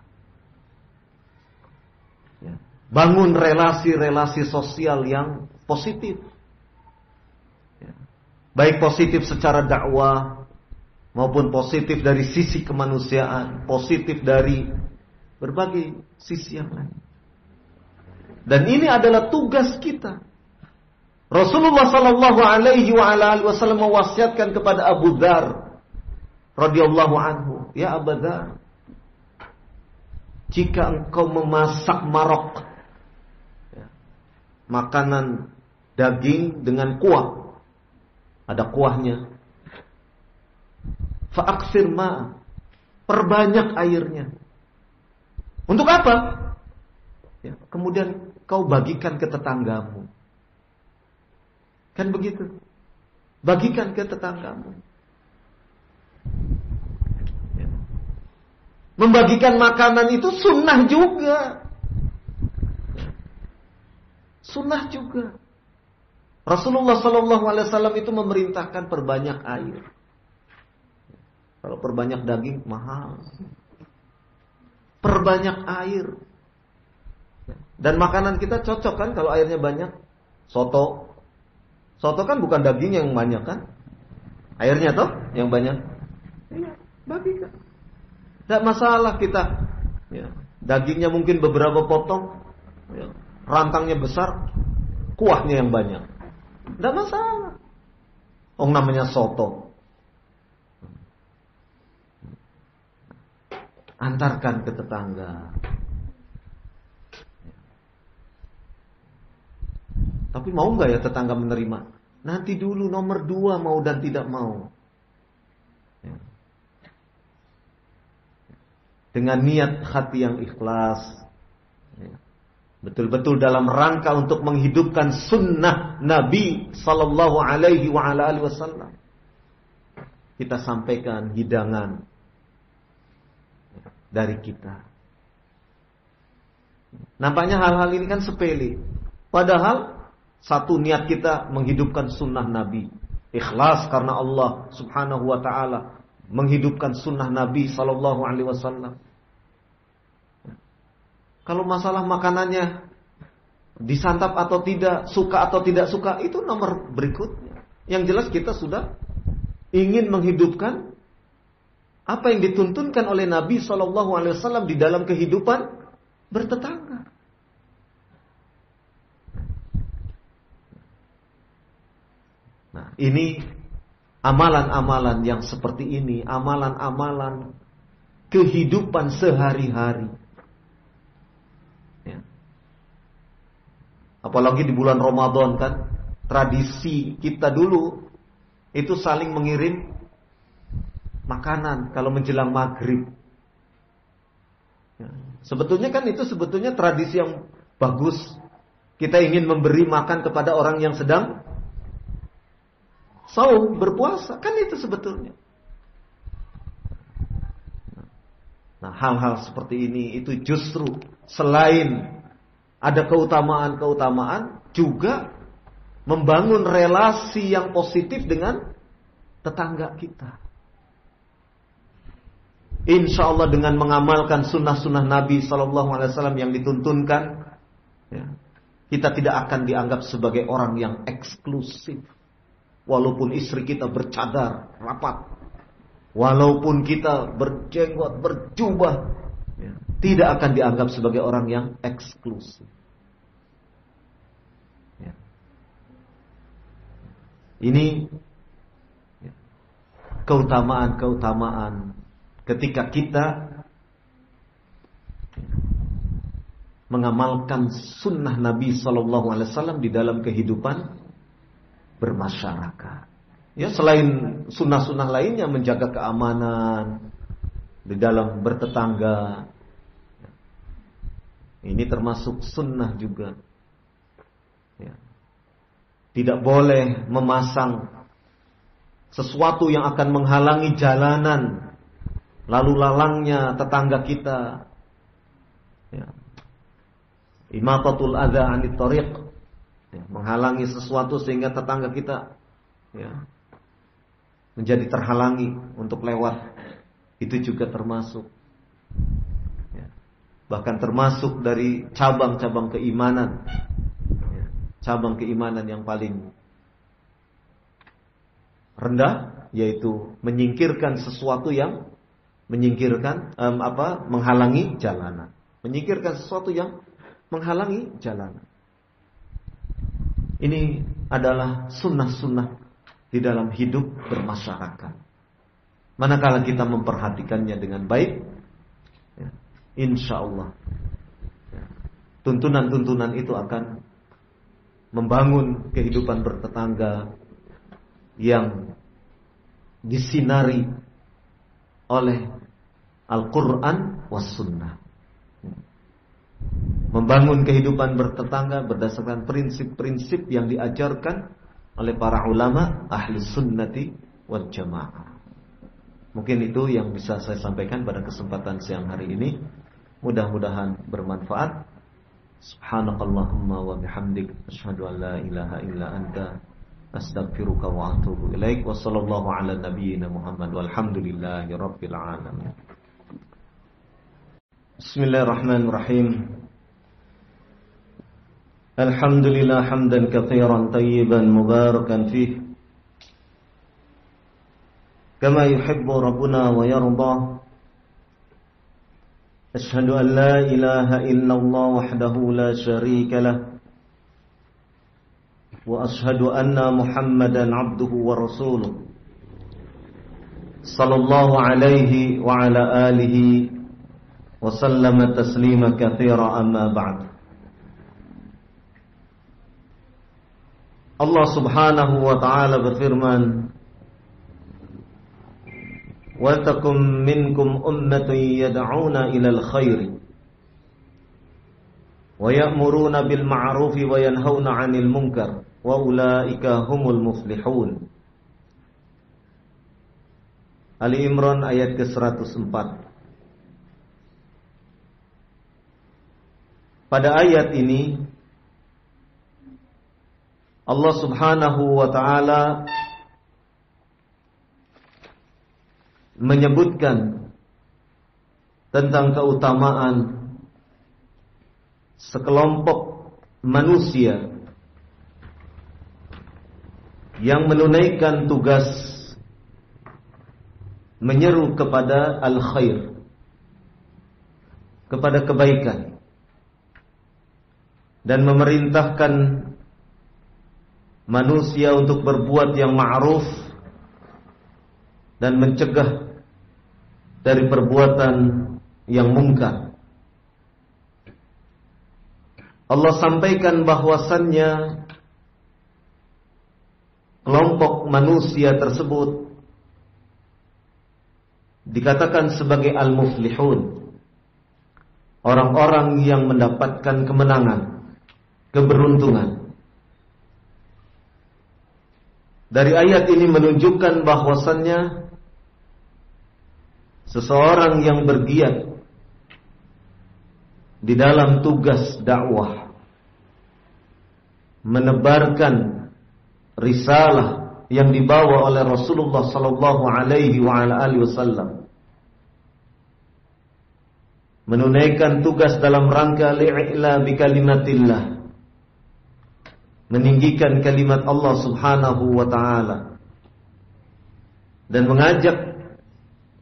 Bangun relasi-relasi sosial yang positif. Ya. Baik positif secara dakwah, maupun positif dari sisi kemanusiaan, positif dari berbagai sisi yang lain. Dan ini adalah tugas kita. Rasulullah Sallallahu Alaihi Wasallam mewasiatkan kepada Abu Dhar radhiyallahu anhu, ya Abu Dhar, jika engkau memasak marok, makanan daging dengan kuah, ada kuahnya, Fa'aksir ma. Perbanyak airnya. Untuk apa? Ya, kemudian kau bagikan ke tetanggamu. Kan begitu. Bagikan ke tetanggamu. Ya. Membagikan makanan itu sunnah juga. Sunnah juga. Rasulullah Shallallahu Alaihi Wasallam itu memerintahkan perbanyak air. Kalau perbanyak daging mahal. Perbanyak air. Dan makanan kita cocok kan kalau airnya banyak. Soto. Soto kan bukan daging yang banyak kan? Airnya toh yang banyak. Iya, bagi kan. Tidak masalah kita. Ya, dagingnya mungkin beberapa potong. Ya, rantangnya besar. Kuahnya yang banyak. Tidak masalah. Oh namanya soto. antarkan ke tetangga. Tapi mau nggak ya tetangga menerima? Nanti dulu nomor dua mau dan tidak mau. Dengan niat hati yang ikhlas. Betul-betul dalam rangka untuk menghidupkan sunnah Nabi Sallallahu Alaihi Wasallam. Kita sampaikan hidangan dari kita. Nampaknya hal-hal ini kan sepele. Padahal satu niat kita menghidupkan sunnah Nabi. Ikhlas karena Allah subhanahu wa ta'ala. Menghidupkan sunnah Nabi sallallahu alaihi wasallam. Kalau masalah makanannya disantap atau tidak, suka atau tidak suka, itu nomor berikutnya. Yang jelas kita sudah ingin menghidupkan apa yang dituntunkan oleh Nabi Shallallahu Alaihi Wasallam di dalam kehidupan bertetangga. Nah, ini amalan-amalan yang seperti ini, amalan-amalan kehidupan sehari-hari. Apalagi di bulan Ramadan kan, tradisi kita dulu itu saling mengirim makanan kalau menjelang maghrib. Ya. Sebetulnya kan itu sebetulnya tradisi yang bagus. Kita ingin memberi makan kepada orang yang sedang saum berpuasa, kan itu sebetulnya. Nah, hal-hal seperti ini itu justru selain ada keutamaan-keutamaan juga membangun relasi yang positif dengan tetangga kita. Insya Allah dengan mengamalkan sunnah-sunnah Nabi Sallallahu Alaihi Wasallam yang dituntunkan, ya, kita tidak akan dianggap sebagai orang yang eksklusif. Walaupun istri kita bercadar, rapat. Walaupun kita berjenggot, berjubah. Ya, tidak akan dianggap sebagai orang yang eksklusif. Ya. Ini ya, keutamaan-keutamaan ketika kita mengamalkan sunnah Nabi Shallallahu Alaihi Wasallam di dalam kehidupan bermasyarakat. Ya selain sunnah-sunnah lainnya menjaga keamanan di dalam bertetangga. Ini termasuk sunnah juga. Ya. Tidak boleh memasang sesuatu yang akan menghalangi jalanan lalu lalangnya tetangga kita. Ya. Imatatul adha anit tariq. Ya, menghalangi sesuatu sehingga tetangga kita ya, menjadi terhalangi untuk lewat. Itu juga termasuk. Bahkan termasuk dari cabang-cabang keimanan. Ya. Cabang keimanan yang paling rendah yaitu menyingkirkan sesuatu yang menyingkirkan um, apa menghalangi jalanan menyingkirkan sesuatu yang menghalangi jalanan. Ini adalah sunnah-sunnah di dalam hidup bermasyarakat. Manakala kita memperhatikannya dengan baik, insya Allah tuntunan-tuntunan itu akan membangun kehidupan bertetangga yang disinari oleh Al-Quran was sunnah membangun kehidupan bertetangga berdasarkan prinsip-prinsip yang diajarkan oleh para ulama ahli sunnati wal jamaah. Mungkin itu yang bisa saya sampaikan pada kesempatan siang hari ini. Mudah-mudahan bermanfaat. Subhanakallahumma wa bihamdik asyhadu an la ilaha illa anta astaghfiruka wa atubu ilaik. Wassallallahu ala nabiyyina Muhammad walhamdulillahi rabbil alamin. Bismillahirrahmanirrahim. Alhamdulillah hamdan katsiran tayyiban mubarakan fihi كما يحب ربنا ويرضى. أشهد أن لا إله إلا الله وحده لا شريك له. وأشهد أن محمدا عبده ورسوله. صلى الله عليه وعلى آله وسلم تسليما كثيرا أما بعد. Subhanahu wa taala berfirman Wa takum minkum ummatun yad'una ilal khair wa ya'muruna bil ma'ruf wa yanhauna 'anil munkar wa ulaika humul muflihun Ali Imran ayat ke-104 Pada ayat ini Allah Subhanahu wa taala menyebutkan tentang keutamaan sekelompok manusia yang menunaikan tugas menyeru kepada al-khair kepada kebaikan dan memerintahkan manusia untuk berbuat yang ma'ruf dan mencegah dari perbuatan yang mungkar. Allah sampaikan bahwasannya kelompok manusia tersebut dikatakan sebagai al-muflihun. Orang-orang yang mendapatkan kemenangan, keberuntungan. Dari ayat ini menunjukkan bahwasannya seseorang yang bergiat di dalam tugas dakwah menebarkan risalah yang dibawa oleh Rasulullah sallallahu alaihi wasallam menunaikan tugas dalam rangka li'ila bi kalimatillah meninggikan kalimat Allah Subhanahu wa taala dan mengajak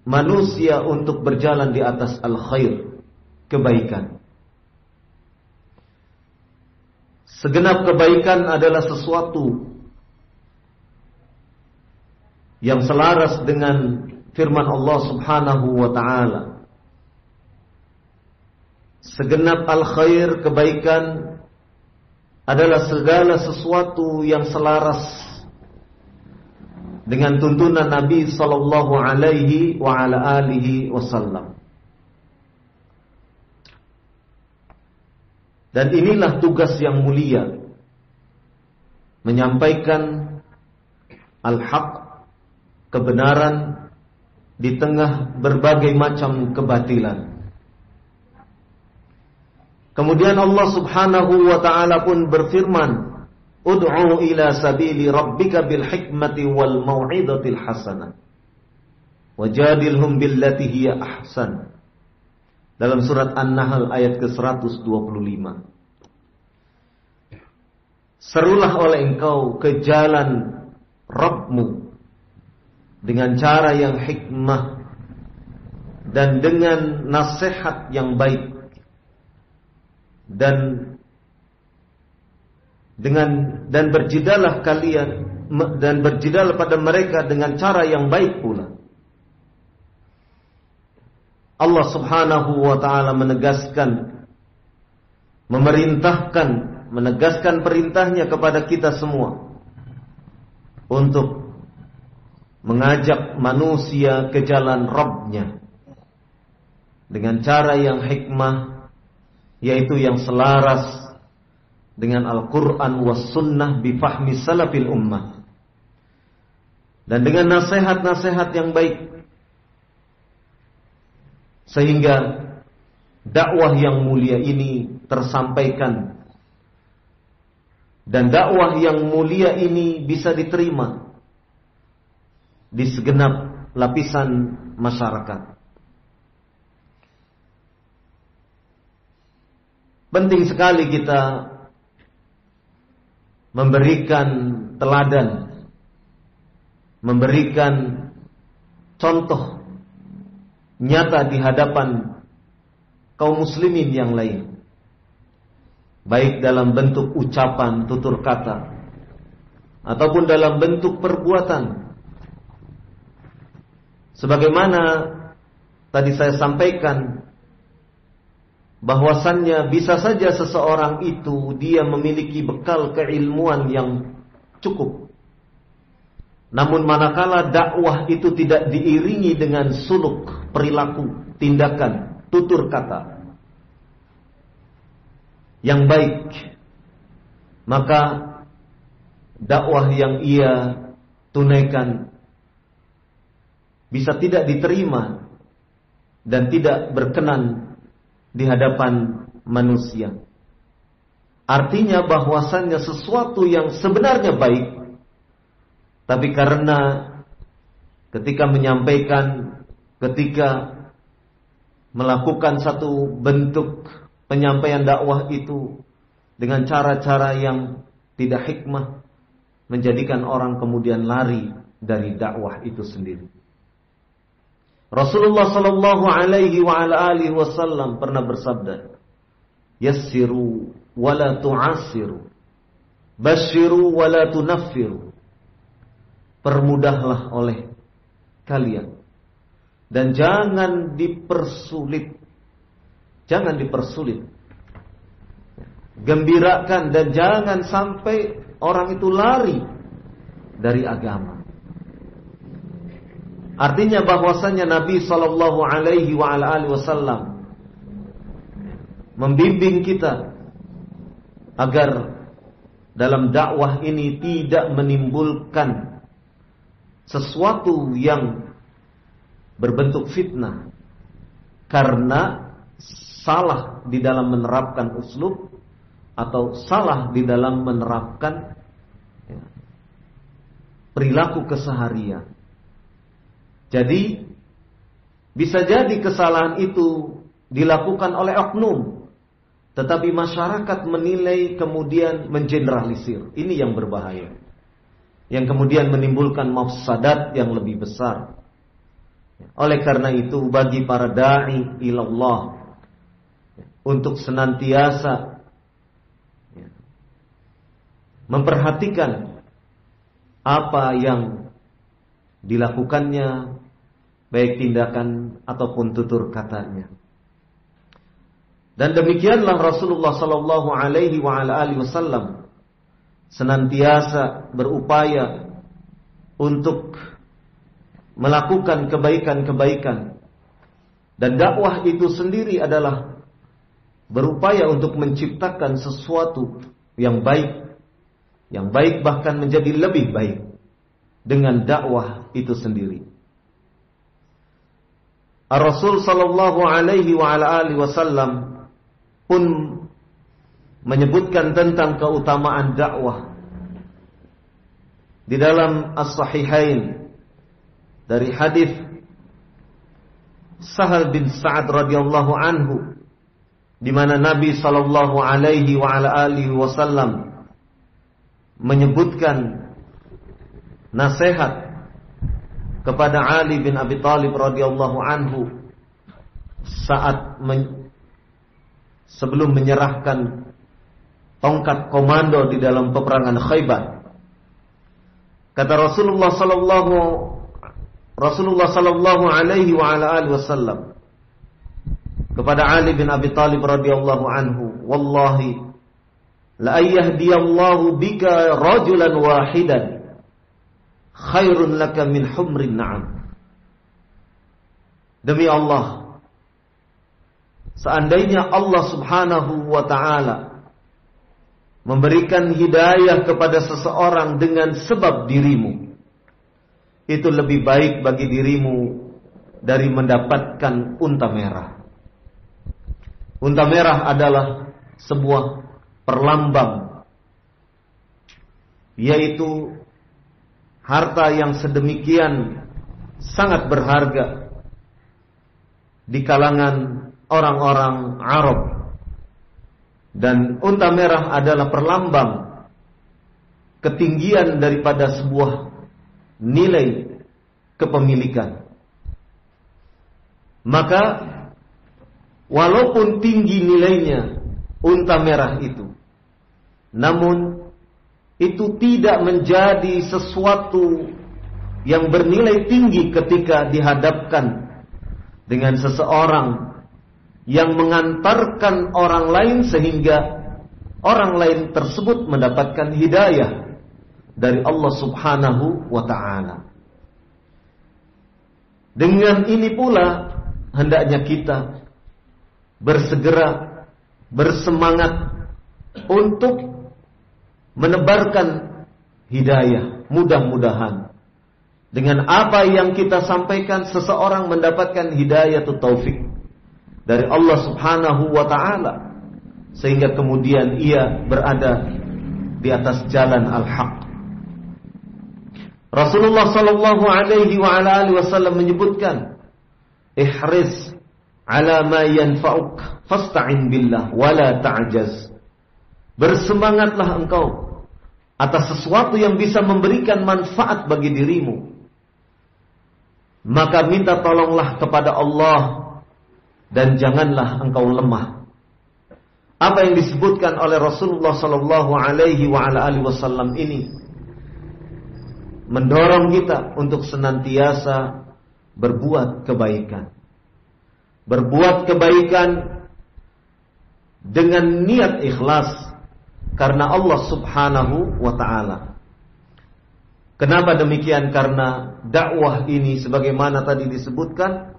manusia untuk berjalan di atas al-khair, kebaikan. Segenap kebaikan adalah sesuatu yang selaras dengan firman Allah Subhanahu wa taala. Segenap al-khair kebaikan adalah segala sesuatu yang selaras dengan tuntunan Nabi sallallahu alaihi wa ala alihi wasallam. Dan inilah tugas yang mulia menyampaikan al-haq kebenaran di tengah berbagai macam kebatilan. Kemudian Allah Subhanahu wa taala pun berfirman, "Ud'u ila sabili rabbika bil hikmati wal mau'izatil hasanah. Wajadilhum billati hiya ahsan." Dalam surat An-Nahl ayat ke-125. Serulah oleh engkau ke jalan Rabbmu dengan cara yang hikmah dan dengan nasihat yang baik dan dengan dan berjidalah kalian dan berjidalah pada mereka dengan cara yang baik pula. Allah Subhanahu wa taala menegaskan memerintahkan menegaskan perintahnya kepada kita semua untuk mengajak manusia ke jalan Rabbnya dengan cara yang hikmah yaitu yang selaras dengan Al-Quran was sunnah bifahmi salafil ummah. Dan dengan nasihat-nasihat yang baik. Sehingga dakwah yang mulia ini tersampaikan. Dan dakwah yang mulia ini bisa diterima di segenap lapisan masyarakat. Penting sekali kita memberikan teladan, memberikan contoh nyata di hadapan kaum muslimin yang lain. Baik dalam bentuk ucapan tutur kata ataupun dalam bentuk perbuatan. Sebagaimana tadi saya sampaikan bahwasannya bisa saja seseorang itu dia memiliki bekal keilmuan yang cukup. Namun manakala dakwah itu tidak diiringi dengan suluk, perilaku, tindakan, tutur kata yang baik, maka dakwah yang ia tunaikan bisa tidak diterima dan tidak berkenan di hadapan manusia. Artinya bahwasannya sesuatu yang sebenarnya baik, tapi karena ketika menyampaikan, ketika melakukan satu bentuk penyampaian dakwah itu dengan cara-cara yang tidak hikmah, menjadikan orang kemudian lari dari dakwah itu sendiri. Rasulullah sallallahu alaihi wa alihi wasallam pernah bersabda, "Yassiru wa la tu'assiru. Basyiru wa la tunaffiru." Permudahlah oleh kalian dan jangan dipersulit. Jangan dipersulit. Gembirakan dan jangan sampai orang itu lari dari agama. Artinya bahwasanya Nabi Shallallahu Alaihi Wasallam membimbing kita agar dalam dakwah ini tidak menimbulkan sesuatu yang berbentuk fitnah karena salah di dalam menerapkan uslub atau salah di dalam menerapkan ya, perilaku keseharian jadi bisa jadi kesalahan itu dilakukan oleh oknum tetapi masyarakat menilai kemudian mengeneralisir. Ini yang berbahaya. Yang kemudian menimbulkan mafsadat yang lebih besar. Oleh karena itu bagi para dai ilallah untuk senantiasa memperhatikan apa yang dilakukannya baik tindakan ataupun tutur katanya. Dan demikianlah Rasulullah sallallahu alaihi wasallam senantiasa berupaya untuk melakukan kebaikan-kebaikan dan dakwah itu sendiri adalah berupaya untuk menciptakan sesuatu yang baik yang baik bahkan menjadi lebih baik dengan dakwah itu sendiri. Rasul sallallahu alaihi wa ala alihi wasallam pun menyebutkan tentang keutamaan dakwah di dalam As-Sahihain dari hadis Sahal bin Sa'ad radhiyallahu anhu di mana Nabi sallallahu alaihi wa ala alihi wasallam menyebutkan nasihat kepada Ali bin Abi Thalib radhiyallahu anhu saat sebelum menyerahkan tongkat komando di dalam peperangan Khaybar. Kata Rasulullah sallallahu Rasulullah sallallahu alaihi wa ala alihi wasallam kepada Ali bin Abi Thalib radhiyallahu anhu, "Wallahi la ayyahdiyallahu bika rajulan wahidan khairun laka min humrin na'am." Demi Allah, Seandainya Allah subhanahu wa ta'ala memberikan hidayah kepada seseorang dengan sebab dirimu, itu lebih baik bagi dirimu dari mendapatkan unta merah. Unta merah adalah sebuah perlambang, yaitu harta yang sedemikian sangat berharga di kalangan orang-orang Arab. Dan unta merah adalah perlambang ketinggian daripada sebuah nilai kepemilikan. Maka walaupun tinggi nilainya unta merah itu, namun itu tidak menjadi sesuatu yang bernilai tinggi ketika dihadapkan dengan seseorang yang mengantarkan orang lain sehingga orang lain tersebut mendapatkan hidayah dari Allah Subhanahu wa taala. Dengan ini pula hendaknya kita bersegera bersemangat untuk menebarkan hidayah. Mudah-mudahan dengan apa yang kita sampaikan seseorang mendapatkan hidayah atau taufik dari Allah Subhanahu wa taala sehingga kemudian ia berada di atas jalan al-haq. Rasulullah sallallahu alaihi wa ala alihi wasallam menyebutkan ihris ala ma yanfa'uk fasta'in billah wala ta'jaz. Bersemangatlah engkau atas sesuatu yang bisa memberikan manfaat bagi dirimu. Maka minta tolonglah kepada Allah dan janganlah engkau lemah. Apa yang disebutkan oleh Rasulullah sallallahu alaihi wasallam ini mendorong kita untuk senantiasa berbuat kebaikan. Berbuat kebaikan dengan niat ikhlas karena Allah Subhanahu wa taala. Kenapa demikian? Karena dakwah ini sebagaimana tadi disebutkan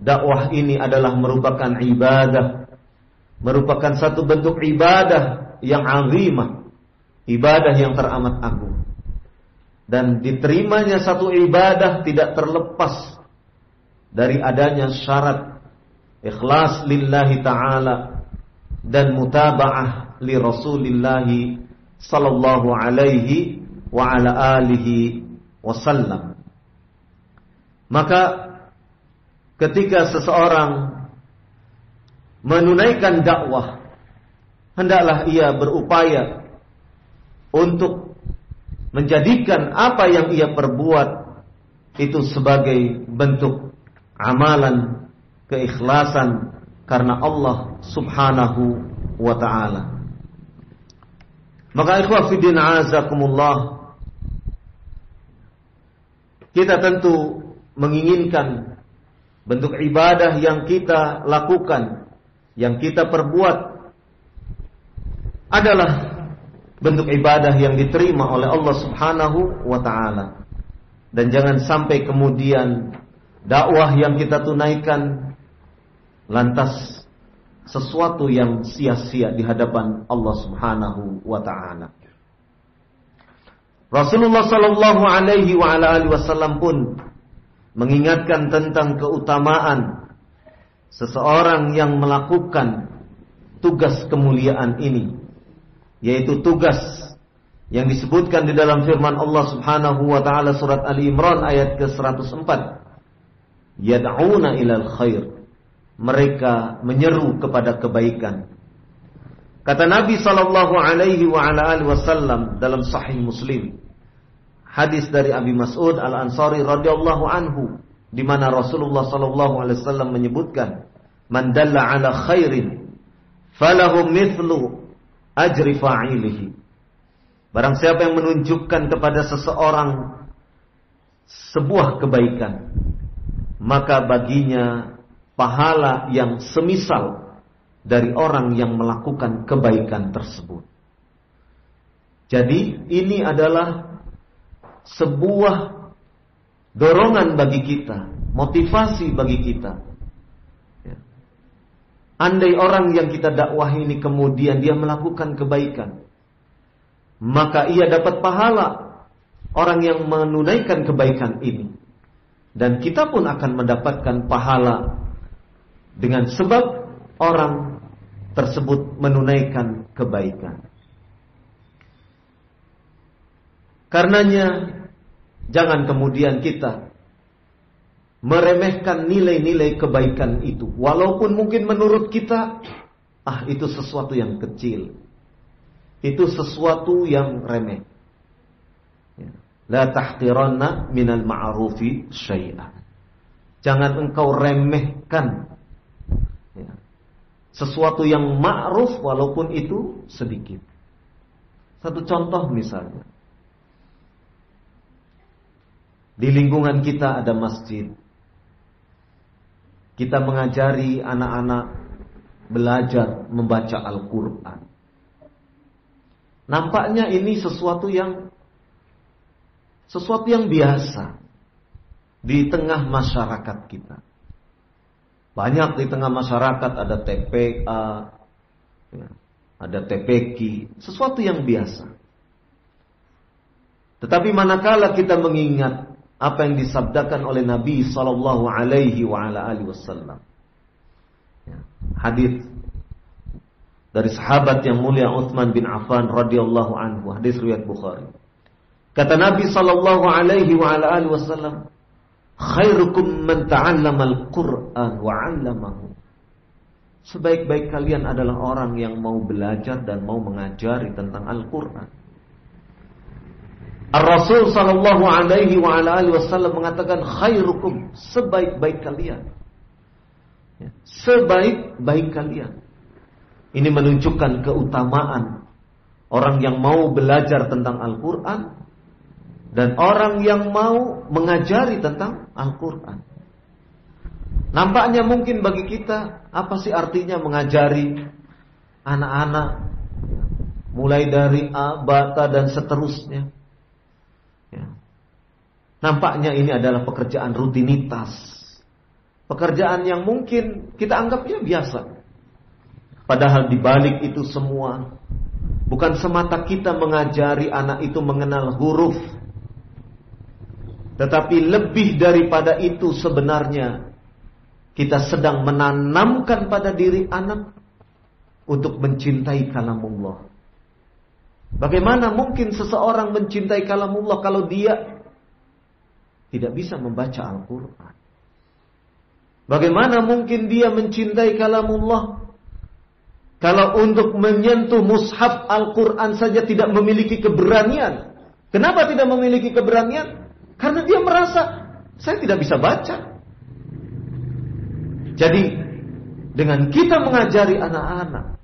dakwah ini adalah merupakan ibadah, merupakan satu bentuk ibadah yang azimah, ibadah yang teramat agung. Dan diterimanya satu ibadah tidak terlepas dari adanya syarat ikhlas lillahi taala dan mutaba'ah li Rasulillah sallallahu alaihi wa ala alihi wasallam. Maka ketika seseorang menunaikan dakwah hendaklah ia berupaya untuk menjadikan apa yang ia perbuat itu sebagai bentuk amalan keikhlasan karena Allah Subhanahu wa taala. Maka ikhwah fiddin azakumullah kita tentu menginginkan bentuk ibadah yang kita lakukan, yang kita perbuat adalah bentuk ibadah yang diterima oleh Allah Subhanahu wa taala. Dan jangan sampai kemudian dakwah yang kita tunaikan lantas sesuatu yang sia-sia di hadapan Allah Subhanahu wa taala. Rasulullah sallallahu alaihi wa ala alihi wasallam pun mengingatkan tentang keutamaan seseorang yang melakukan tugas kemuliaan ini yaitu tugas yang disebutkan di dalam firman Allah Subhanahu wa taala surat Ali Imran ayat ke-104 yad'una ilal khair mereka menyeru kepada kebaikan. Kata Nabi sallallahu alaihi wasallam dalam sahih Muslim. Hadis dari Abi Mas'ud Al-Ansari radhiyallahu anhu di mana Rasulullah sallallahu alaihi wasallam menyebutkan, "Man dalla ala khairin falahu mithlu ajri fa'ilihi." Barang siapa yang menunjukkan kepada seseorang sebuah kebaikan, maka baginya pahala yang semisal dari orang yang melakukan kebaikan tersebut. Jadi ini adalah sebuah dorongan bagi kita, motivasi bagi kita. Ya. Andai orang yang kita dakwahi ini kemudian dia melakukan kebaikan, maka ia dapat pahala orang yang menunaikan kebaikan ini. Dan kita pun akan mendapatkan pahala dengan sebab orang tersebut menunaikan kebaikan. Karenanya jangan kemudian kita meremehkan nilai-nilai kebaikan itu walaupun mungkin menurut kita ah itu sesuatu yang kecil. Itu sesuatu yang remeh. Ya. La tahqiranna minal ma'rufi syai'an. Jangan engkau remehkan sesuatu yang ma'ruf walaupun itu sedikit. Satu contoh misalnya. Di lingkungan kita ada masjid. Kita mengajari anak-anak belajar membaca Al-Quran. Nampaknya ini sesuatu yang sesuatu yang biasa di tengah masyarakat kita. Banyak di tengah masyarakat ada TPA, ya, ada TPQ, sesuatu yang biasa. Tetapi manakala kita mengingat apa yang disabdakan oleh Nabi Sallallahu Alaihi Wasallam, ya, hadis dari sahabat yang mulia Uthman bin Affan radhiyallahu anhu, hadis riwayat Bukhari. Kata Nabi Sallallahu Alaihi Wasallam, Khairukum man ta'allamal Qur'an wa 'allamahu. Sebaik-baik kalian adalah orang yang mau belajar dan mau mengajari tentang Al-Qur'an. Ar-Rasul sallallahu alaihi wa ala alihi wasallam mengatakan khairukum sebaik-baik kalian. Ya, sebaik-baik kalian. Ini menunjukkan keutamaan orang yang mau belajar tentang Al-Qur'an dan orang yang mau mengajari tentang Al-Quran. Nampaknya mungkin bagi kita apa sih artinya mengajari anak-anak mulai dari A, bata dan seterusnya. Ya. Nampaknya ini adalah pekerjaan rutinitas. Pekerjaan yang mungkin kita anggapnya biasa. Padahal di balik itu semua bukan semata kita mengajari anak itu mengenal huruf tetapi lebih daripada itu sebenarnya kita sedang menanamkan pada diri anak untuk mencintai kalamullah. Bagaimana mungkin seseorang mencintai kalamullah kalau dia tidak bisa membaca Al-Quran? Bagaimana mungkin dia mencintai kalamullah kalau untuk menyentuh mushaf Al-Quran saja tidak memiliki keberanian. Kenapa tidak memiliki keberanian? Karena dia merasa saya tidak bisa baca. Jadi dengan kita mengajari anak-anak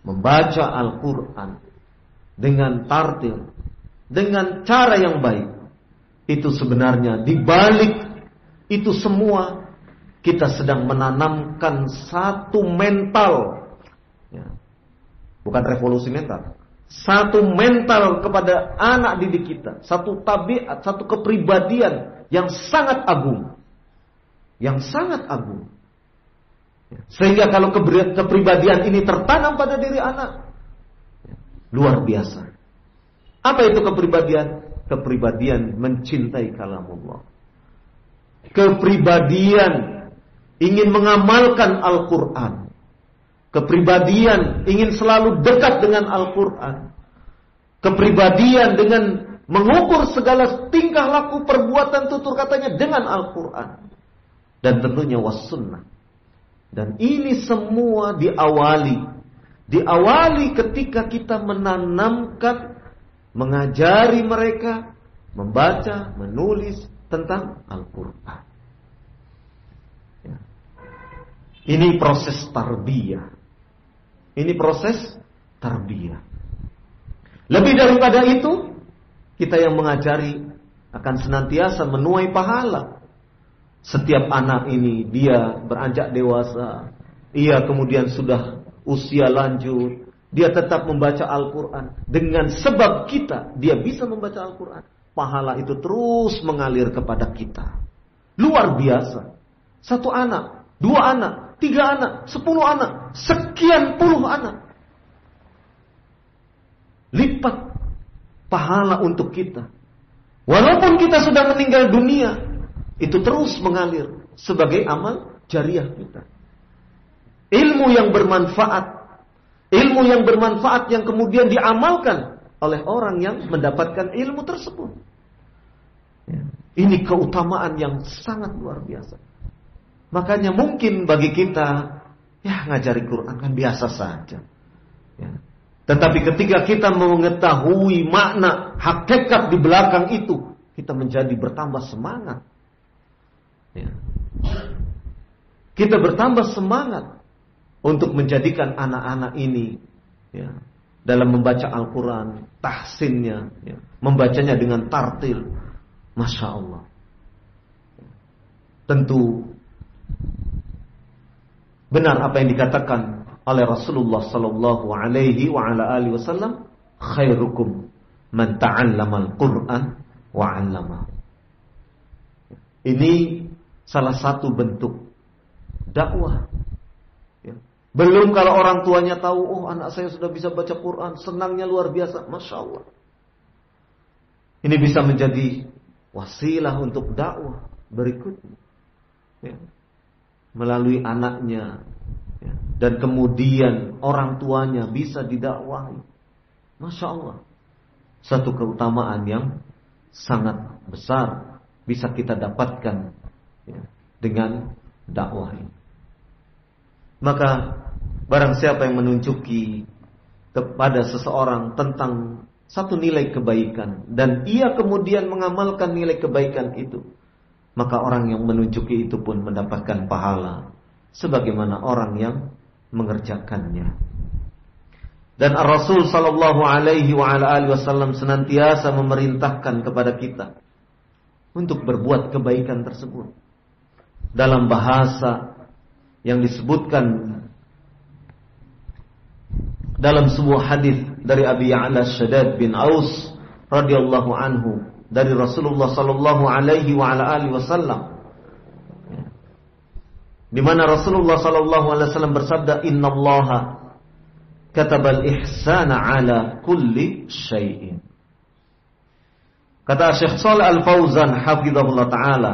membaca Al-Quran dengan tartil, dengan cara yang baik, itu sebenarnya dibalik itu semua kita sedang menanamkan satu mental, ya. bukan revolusi mental, satu mental kepada anak didik kita, satu tabiat, satu kepribadian yang sangat agung, yang sangat agung. Sehingga kalau kepribadian ini tertanam pada diri anak, luar biasa. Apa itu kepribadian? Kepribadian mencintai kalamullah. Kepribadian ingin mengamalkan Al-Quran. Kepribadian ingin selalu dekat dengan Al-Quran. Kepribadian dengan mengukur segala tingkah laku perbuatan tutur katanya dengan Al-Quran. Dan tentunya was sunnah. Dan ini semua diawali. Diawali ketika kita menanamkan, mengajari mereka, membaca, menulis tentang Al-Quran. Ya. Ini proses tarbiyah. Ini proses tarbiyah. Lebih daripada itu, kita yang mengajari akan senantiasa menuai pahala. Setiap anak ini dia beranjak dewasa, ia kemudian sudah usia lanjut, dia tetap membaca Al-Quran. Dengan sebab kita, dia bisa membaca Al-Quran. Pahala itu terus mengalir kepada kita. Luar biasa. Satu anak, dua anak, tiga anak, sepuluh anak, sekian puluh anak. Lipat pahala untuk kita. Walaupun kita sudah meninggal dunia, itu terus mengalir sebagai amal jariah kita. Ilmu yang bermanfaat, ilmu yang bermanfaat yang kemudian diamalkan oleh orang yang mendapatkan ilmu tersebut. Ini keutamaan yang sangat luar biasa. Makanya mungkin bagi kita, ya ngajari Quran kan biasa saja. Ya. Tetapi ketika kita mengetahui makna hakikat di belakang itu, kita menjadi bertambah semangat. Ya. Kita bertambah semangat untuk menjadikan anak-anak ini ya, dalam membaca Al-Quran, tahsinnya, ya, membacanya dengan tartil, masya Allah. Tentu benar apa yang dikatakan oleh Rasulullah Sallallahu Alaihi Wasallam, khairukum man ta'allama al-Quran wa 'allama. Ini salah satu bentuk dakwah. Ya. Belum kalau orang tuanya tahu, oh anak saya sudah bisa baca Quran, senangnya luar biasa, masya Allah. Ini bisa menjadi wasilah untuk dakwah berikutnya, ya. Melalui anaknya, ya. dan kemudian orang tuanya bisa didakwahi, masya Allah. Satu keutamaan yang sangat besar bisa kita dapatkan ya, dengan dakwah ini. Maka barang siapa yang menunjuki kepada seseorang tentang satu nilai kebaikan dan ia kemudian mengamalkan nilai kebaikan itu, maka orang yang menunjuki itu pun mendapatkan pahala sebagaimana orang yang mengerjakannya. Dan Rasul sallallahu alaihi wa ala wasallam senantiasa memerintahkan kepada kita untuk berbuat kebaikan tersebut dalam bahasa yang disebutkan dalam sebuah hadis dari Abi Ya'la Shaddad bin Aus radhiyallahu anhu dari Rasulullah sallallahu alaihi wa ala alihi wasallam di mana Rasulullah sallallahu alaihi wasallam bersabda innallaha katabal ihsana ala kulli syai'in kata Syekh Shalih Al Fauzan hafizahullah taala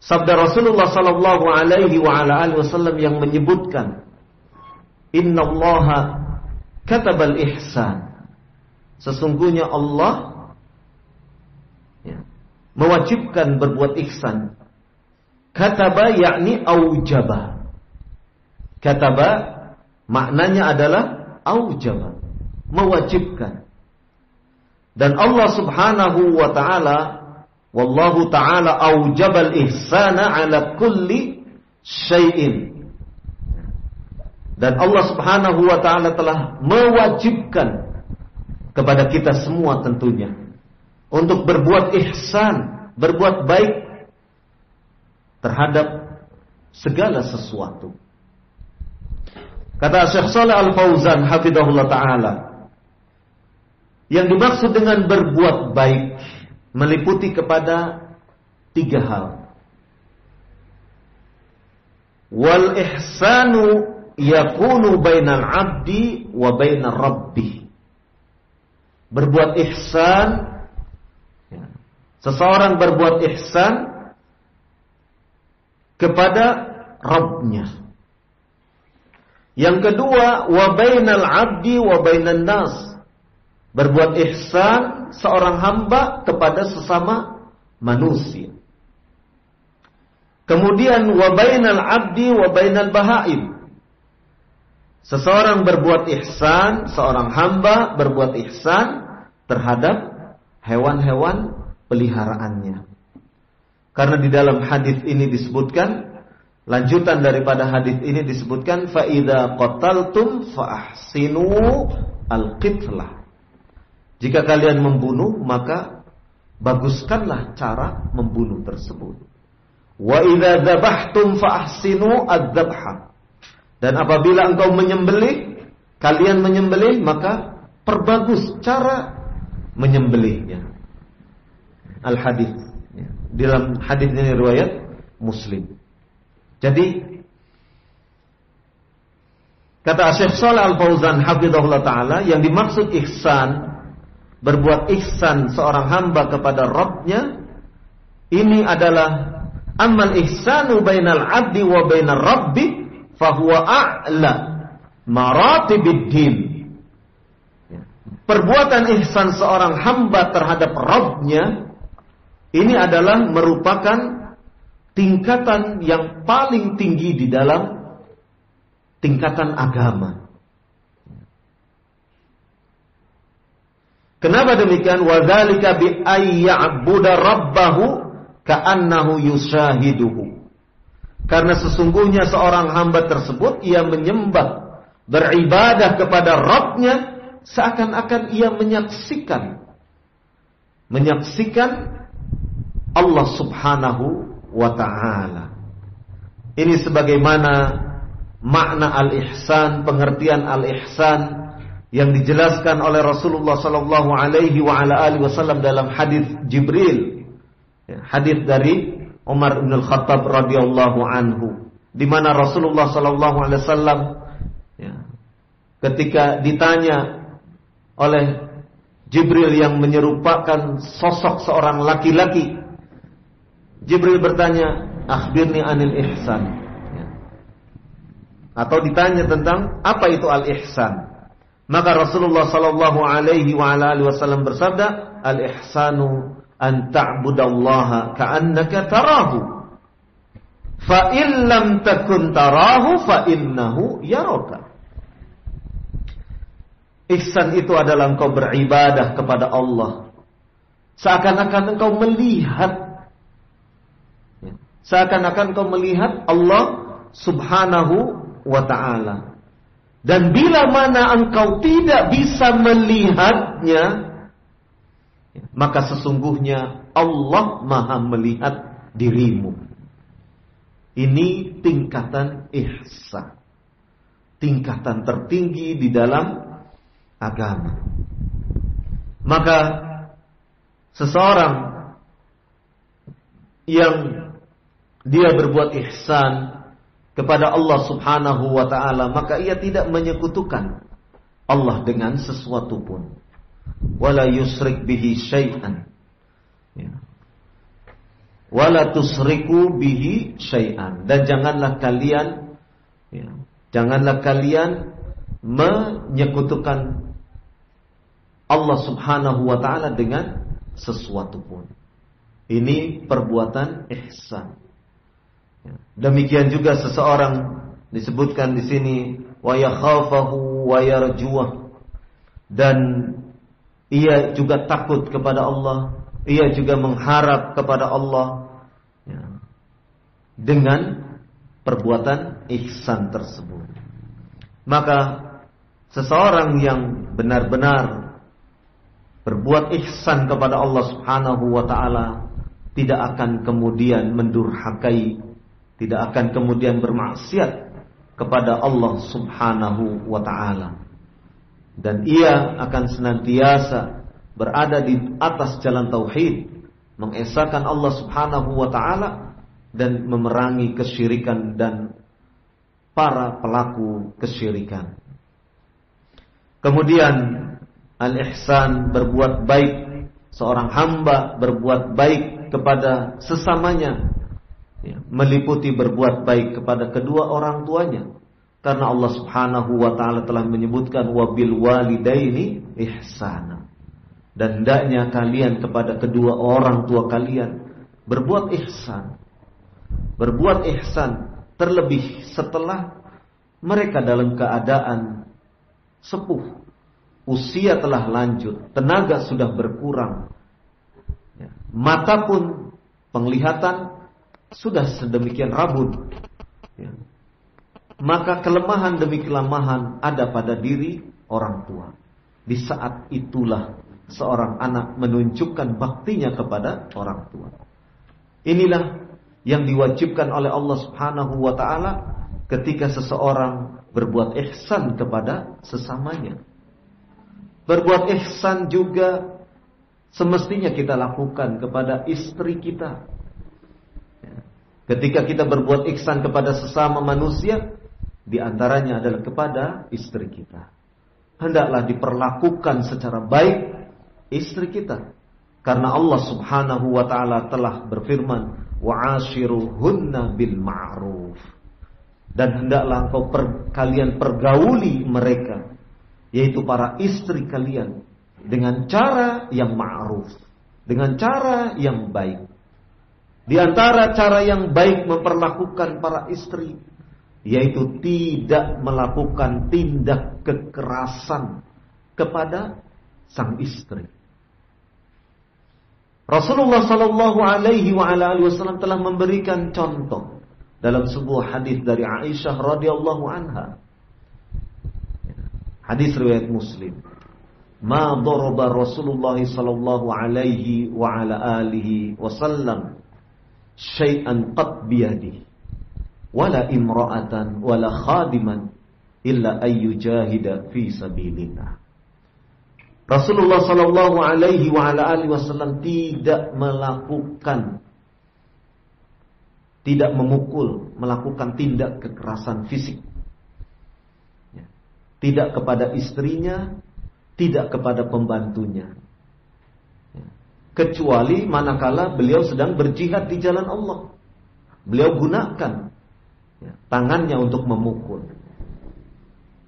Sabda Rasulullah sallallahu alaihi wa ala alihi wasallam yang menyebutkan Inna Allah katabal ihsan. Sesungguhnya Allah mewajibkan berbuat ihsan. Kataba yakni aujaba. Kataba maknanya adalah aujaba, mewajibkan. Dan Allah Subhanahu wa taala wallahu taala aujabal ihsana ala kulli syai'in. Dan Allah Subhanahu wa taala telah mewajibkan kepada kita semua tentunya untuk berbuat ihsan, berbuat baik terhadap segala sesuatu. Kata Syekh Saleh Al-Fauzan hafizahullah taala, yang dimaksud dengan berbuat baik meliputi kepada tiga hal. Wal ihsanu yakunu bainal abdi wa bainar rabbi. Berbuat ihsan seseorang berbuat ihsan kepada Rabbnya. Yang kedua, wa bainal abdi wa bainan nas. Berbuat ihsan seorang hamba kepada sesama manusia. Kemudian wa bainal abdi wa bainal bahaim. Seseorang berbuat ihsan, seorang hamba berbuat ihsan terhadap hewan-hewan peliharaannya. Karena di dalam hadis ini disebutkan Lanjutan daripada hadis ini disebutkan faida qataltum faahsinu al-qitlah. Jika kalian membunuh maka baguskanlah cara membunuh tersebut. Wa idza dzabhtum faahsinu adzabha. Dan apabila engkau menyembelih, kalian menyembelih maka perbagus cara menyembelihnya. Al hadis. Dalam hadis ini riwayat Muslim. Jadi kata Syekh Shalih Al Fauzan hafizahullah taala yang dimaksud ihsan berbuat ihsan seorang hamba kepada Rabbnya ini adalah amal ihsanu bainal abdi wa bainar rabbi fahuwa a'la maratibid din perbuatan ihsan seorang hamba terhadap Rabbnya ini adalah merupakan tingkatan yang paling tinggi di dalam tingkatan agama. Kenapa demikian? Wadzalika bi ayya'budu rabbahu ka'annahu yushahiduhu. Karena sesungguhnya seorang hamba tersebut ia menyembah beribadah kepada Rabbnya seakan-akan ia menyaksikan menyaksikan Allah Subhanahu wa ta'ala. Ini sebagaimana makna al-ihsan, pengertian al-ihsan yang dijelaskan oleh Rasulullah sallallahu alaihi wa ala alihi wasallam dalam hadis Jibril. Ya, hadis dari Umar bin Al-Khattab radhiyallahu anhu di mana Rasulullah sallallahu alaihi wasallam ya, ketika ditanya oleh Jibril yang menyerupakan sosok seorang laki-laki Jibril bertanya, "Akhbirni anil ihsan." Ya. Atau ditanya tentang apa itu al-ihsan. Maka Rasulullah sallallahu alaihi wa wasallam bersabda, "Al-ihsanu an ta'budallaha ka'annaka tarahu." Fa in lam takun tarahu fa innahu yaraka. Ihsan itu adalah engkau beribadah kepada Allah seakan-akan engkau melihat Seakan-akan kau melihat Allah subhanahu wa ta'ala. Dan bila mana engkau tidak bisa melihatnya, maka sesungguhnya Allah maha melihat dirimu. Ini tingkatan ihsan. Tingkatan tertinggi di dalam agama. Maka seseorang yang dia berbuat ihsan kepada Allah Subhanahu wa taala, maka ia tidak menyekutukan Allah dengan sesuatu pun. Wala yusrik bihi syai'an. Ya. Wala tusriku bihi syai'an. Dan janganlah kalian ya, janganlah kalian menyekutukan Allah Subhanahu wa taala dengan sesuatu pun. Ini perbuatan ihsan. Demikian juga seseorang disebutkan di sini wa yakhafahu wa yarjuh dan ia juga takut kepada Allah, ia juga mengharap kepada Allah ya, dengan perbuatan ihsan tersebut. Maka seseorang yang benar-benar berbuat ihsan kepada Allah Subhanahu wa taala tidak akan kemudian mendurhakai, tidak akan kemudian bermaksiat kepada Allah Subhanahu wa taala. Dan ia akan senantiasa berada di atas jalan tauhid, mengesahkan Allah Subhanahu wa taala dan memerangi kesyirikan dan para pelaku kesyirikan. Kemudian al-ihsan berbuat baik, seorang hamba berbuat baik kepada sesamanya ya, meliputi berbuat baik kepada kedua orang tuanya. Karena Allah Subhanahu wa taala telah menyebutkan wabil walidaini ihsana. Dan hendaknya kalian kepada kedua orang tua kalian berbuat ihsan. Berbuat ihsan terlebih setelah mereka dalam keadaan sepuh. Usia telah lanjut tenaga sudah berkurang. Ya, mata pun penglihatan sudah sedemikian rabun. Ya. Maka kelemahan demi kelemahan ada pada diri orang tua. Di saat itulah seorang anak menunjukkan baktinya kepada orang tua. Inilah yang diwajibkan oleh Allah Subhanahu wa taala ketika seseorang berbuat ihsan kepada sesamanya. Berbuat ihsan juga semestinya kita lakukan kepada istri kita, Ketika kita berbuat ihsan kepada sesama manusia, di antaranya adalah kepada istri kita. Hendaklah diperlakukan secara baik istri kita. Karena Allah Subhanahu wa taala telah berfirman, "Wa'ashiruhunna bil ma'ruf." Dan hendaklah engkau per, kalian pergauli mereka, yaitu para istri kalian dengan cara yang ma'ruf, dengan cara yang baik. Di antara cara yang baik memperlakukan para istri yaitu tidak melakukan tindak kekerasan kepada sang istri. Rasulullah Shallallahu Alaihi Wasallam telah memberikan contoh dalam sebuah hadis dari Aisyah radhiyallahu anha. Hadis riwayat Muslim. Ma daraba Rasulullah sallallahu alaihi wa ala alihi wasallam syai'an qad biyadi wala imra'atan wala khadiman illa ayyu jahida fi sabilillah Rasulullah sallallahu alaihi wa ala alihi wasallam tidak melakukan tidak memukul, melakukan tindak kekerasan fisik. Ya. Tidak kepada istrinya, tidak kepada pembantunya kecuali manakala beliau sedang berjihad di jalan Allah. Beliau gunakan ya, tangannya untuk memukul.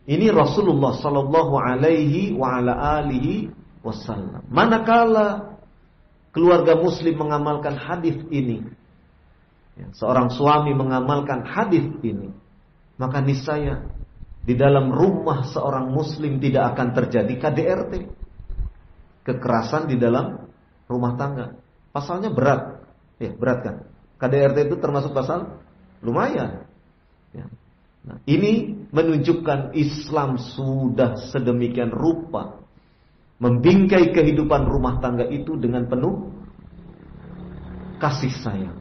Ini Rasulullah Sallallahu Alaihi Wasallam. Manakala keluarga Muslim mengamalkan hadis ini, ya, seorang suami mengamalkan hadis ini, maka niscaya di dalam rumah seorang Muslim tidak akan terjadi KDRT, kekerasan di dalam rumah tangga. Pasalnya berat. Ya, berat kan? KDRT itu termasuk pasal lumayan. Ya. Nah, ini menunjukkan Islam sudah sedemikian rupa membingkai kehidupan rumah tangga itu dengan penuh kasih sayang.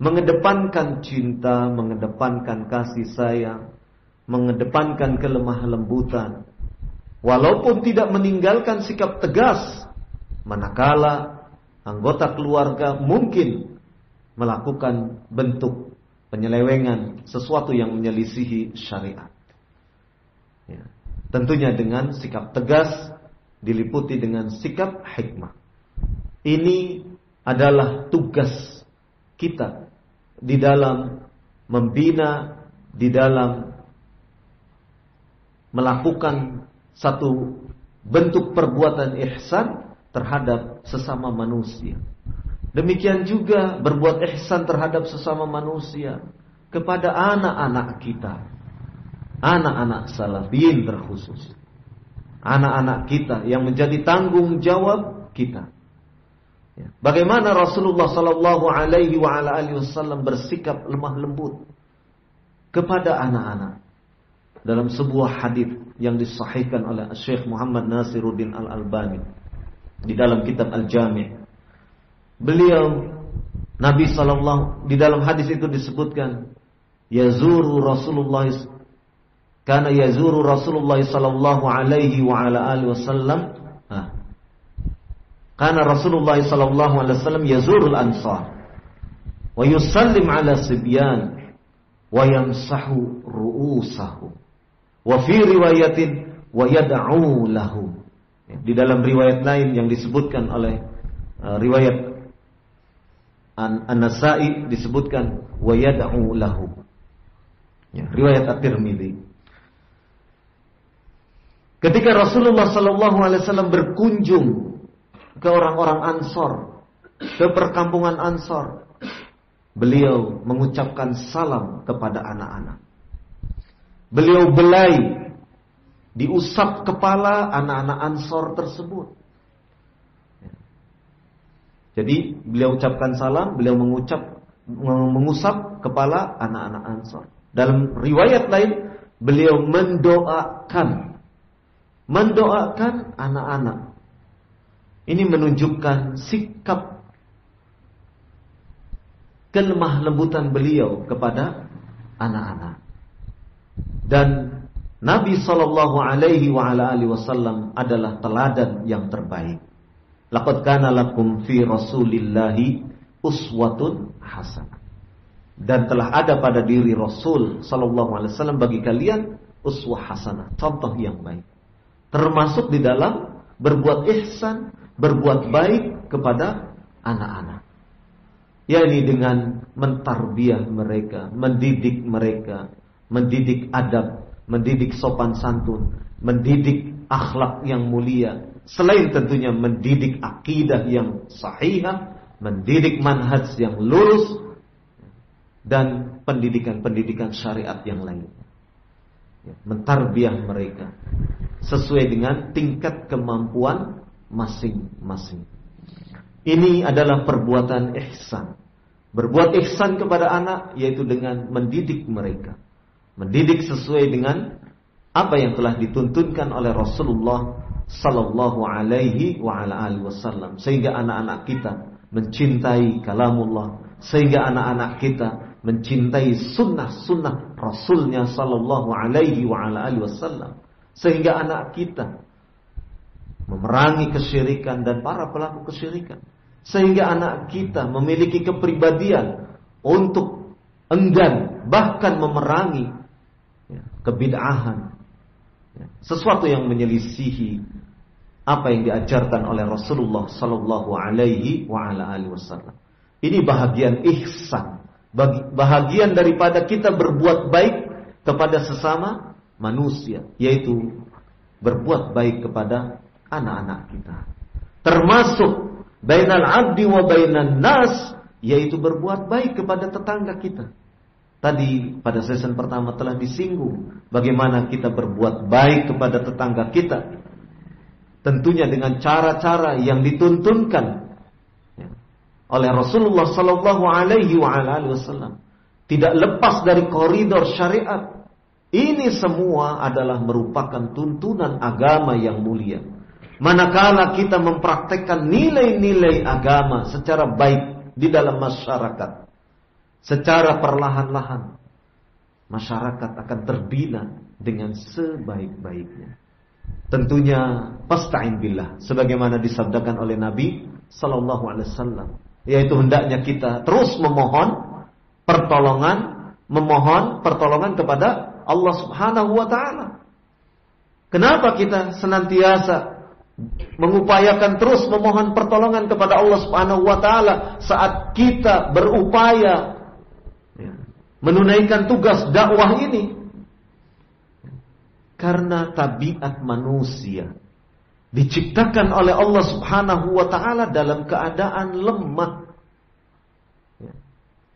Mengedepankan cinta, mengedepankan kasih sayang, mengedepankan kelemah lembutan. Walaupun tidak meninggalkan sikap tegas manakala anggota keluarga mungkin melakukan bentuk penyelewengan sesuatu yang menyelisihi syariat. Ya. Tentunya dengan sikap tegas diliputi dengan sikap hikmah. Ini adalah tugas kita di dalam membina, di dalam melakukan satu bentuk perbuatan ihsan terhadap sesama manusia. Demikian juga berbuat ihsan terhadap sesama manusia. kepada anak-anak kita. Anak-anak salafiyin terkhusus. Anak-anak kita yang menjadi tanggung jawab kita. Ya. Bagaimana Rasulullah Sallallahu Alaihi Wasallam bersikap lemah lembut kepada anak-anak dalam sebuah hadis yang disahihkan oleh Syekh Muhammad Nasiruddin Al Albani di dalam kitab Al Jami. Beliau Nabi Sallallahu di dalam hadis itu disebutkan yazuru Rasulullah karena yazuru Rasulullah Sallallahu Alaihi wa ala alihi Wasallam karena Rasulullah sallallahu alaihi wasallam yazurul ansar wa yusallim ala sibyan wa yamsahu ru'usahu wa fi riwayatin wa yad'u lahum. Di dalam riwayat lain yang disebutkan oleh uh, riwayat An-Nasa'i disebutkan wa yad'u lahum. Ya, riwayat At-Tirmidzi. Ketika Rasulullah sallallahu alaihi wasallam berkunjung ke orang-orang Ansor, ke perkampungan Ansor. Beliau mengucapkan salam kepada anak-anak. Beliau belai diusap kepala anak-anak Ansor tersebut. Jadi beliau ucapkan salam, beliau mengucap mengusap kepala anak-anak Ansor. Dalam riwayat lain, beliau mendoakan mendoakan anak-anak ini menunjukkan sikap kelemah lembutan beliau kepada anak-anak. Dan Nabi Shallallahu Alaihi Wasallam adalah teladan yang terbaik. Laqad kana lakum fi Rasulillahi uswatun hasanah. Dan telah ada pada diri Rasul Shallallahu Alaihi Wasallam bagi kalian uswah hasanah, contoh yang baik. Termasuk di dalam berbuat ihsan, berbuat baik kepada anak-anak. yakni dengan mentarbiah mereka, mendidik mereka, mendidik adab, mendidik sopan santun, mendidik akhlak yang mulia, selain tentunya mendidik akidah yang sahih, mendidik manhaj yang lurus dan pendidikan-pendidikan syariat yang lain. Ya, mentarbiah mereka sesuai dengan tingkat kemampuan masing-masing. Ini adalah perbuatan ihsan. Berbuat ihsan kepada anak yaitu dengan mendidik mereka. Mendidik sesuai dengan apa yang telah dituntunkan oleh Rasulullah sallallahu alaihi wa ala alihi wasallam sehingga anak-anak kita mencintai kalamullah sehingga anak-anak kita mencintai sunnah-sunnah Rasulnya sallallahu alaihi wa ala alihi wasallam sehingga anak kita memerangi kesyirikan dan para pelaku kesyirikan. Sehingga anak kita memiliki kepribadian untuk enggan bahkan memerangi ya, kebid'ahan. Ya, sesuatu yang menyelisihi apa yang diajarkan oleh Rasulullah sallallahu alaihi wasallam. Ini bahagian ihsan, bahagian daripada kita berbuat baik kepada sesama manusia, yaitu berbuat baik kepada anak-anak kita. Termasuk bainal abdi wa bainan nas yaitu berbuat baik kepada tetangga kita. Tadi pada season pertama telah disinggung bagaimana kita berbuat baik kepada tetangga kita. Tentunya dengan cara-cara yang dituntunkan ya, oleh Rasulullah Sallallahu Alaihi Wasallam. Tidak lepas dari koridor syariat. Ini semua adalah merupakan tuntunan agama yang mulia. Manakala kita mempraktekkan nilai-nilai agama secara baik di dalam masyarakat, secara perlahan-lahan, masyarakat akan terbina dengan sebaik-baiknya. Tentunya pasta'in billah sebagaimana disabdakan oleh Nabi sallallahu alaihi wasallam yaitu hendaknya kita terus memohon pertolongan memohon pertolongan kepada Allah Subhanahu wa taala. Kenapa kita senantiasa mengupayakan terus memohon pertolongan kepada Allah Subhanahu wa taala saat kita berupaya ya, menunaikan tugas dakwah ini karena tabiat manusia diciptakan oleh Allah Subhanahu wa taala dalam keadaan lemah ya.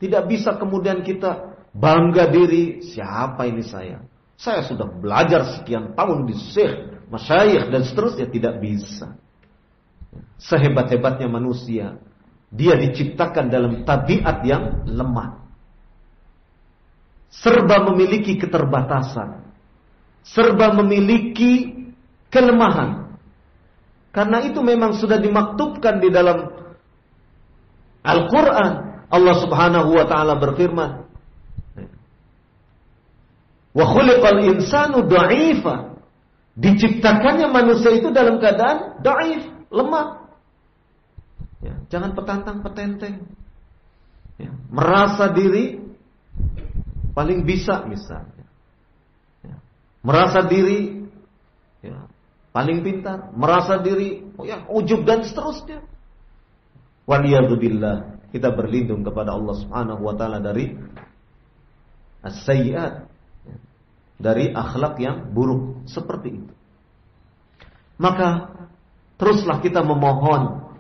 tidak bisa kemudian kita bangga diri, siapa ini saya? Saya sudah belajar sekian tahun di syekh, masyayikh dan seterusnya tidak bisa. Sehebat-hebatnya manusia, dia diciptakan dalam tabiat yang lemah. Serba memiliki keterbatasan. Serba memiliki kelemahan. Karena itu memang sudah dimaktubkan di dalam Al-Quran. Allah subhanahu wa ta'ala berfirman. Wa khuliqal insanu da'ifa. Diciptakannya manusia itu dalam keadaan da'if, lemah. Ya, jangan petantang petenteng. Ya, merasa diri paling bisa misalnya. Ya, merasa diri ya, paling pintar, merasa diri oh ya ujub dan seterusnya. Waliyadzubillah. Kita berlindung kepada Allah Subhanahu wa taala dari as-sayyi'at dari akhlak yang buruk seperti itu. Maka teruslah kita memohon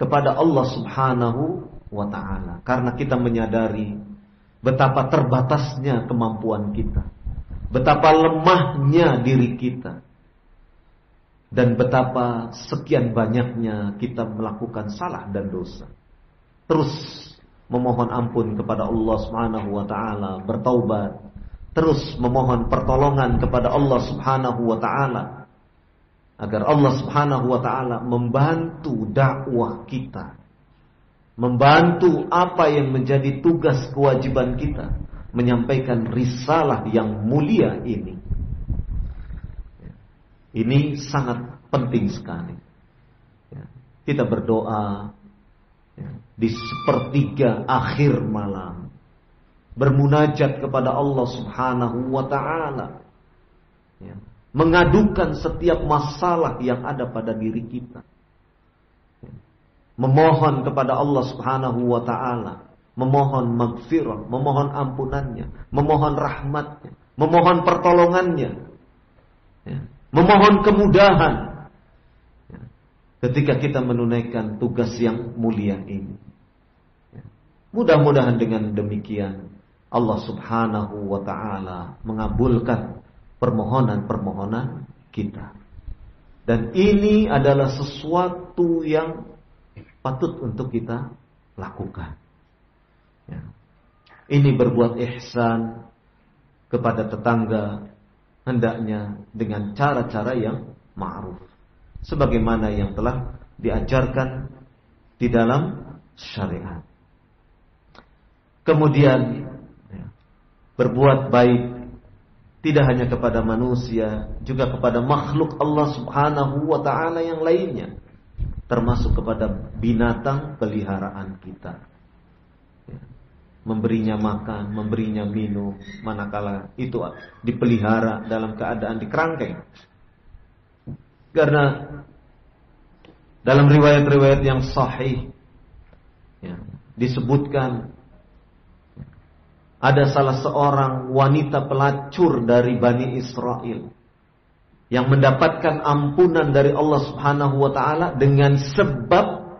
kepada Allah Subhanahu wa taala karena kita menyadari betapa terbatasnya kemampuan kita, betapa lemahnya diri kita. Dan betapa sekian banyaknya kita melakukan salah dan dosa. Terus memohon ampun kepada Allah Subhanahu wa taala, bertaubat, terus memohon pertolongan kepada Allah Subhanahu wa taala agar Allah Subhanahu wa taala membantu dakwah kita. Membantu apa yang menjadi tugas kewajiban kita menyampaikan risalah yang mulia ini. Ini sangat penting sekali. Kita berdoa di sepertiga akhir malam bermunajat kepada Allah Subhanahu wa taala. Ya. Mengadukan setiap masalah yang ada pada diri kita. Memohon kepada Allah Subhanahu wa taala, memohon magfirah, memohon ampunannya, memohon rahmatnya, memohon pertolongannya. Ya. Memohon kemudahan. Ya. Ketika kita menunaikan tugas yang mulia ini. Ya. Mudah-mudahan dengan demikian Allah Subhanahu wa taala mengabulkan permohonan-permohonan kita. Dan ini adalah sesuatu yang patut untuk kita lakukan. Ya. Ini berbuat ihsan kepada tetangga hendaknya dengan cara-cara yang ma'ruf. Sebagaimana yang telah diajarkan di dalam syariat. Kemudian berbuat baik tidak hanya kepada manusia, juga kepada makhluk Allah Subhanahu wa taala yang lainnya, termasuk kepada binatang peliharaan kita. Ya. Memberinya makan, memberinya minum, manakala itu dipelihara dalam keadaan dikerangkeng. Karena dalam riwayat-riwayat yang sahih ya, disebutkan ada salah seorang wanita pelacur dari Bani Israel yang mendapatkan ampunan dari Allah Subhanahu wa taala dengan sebab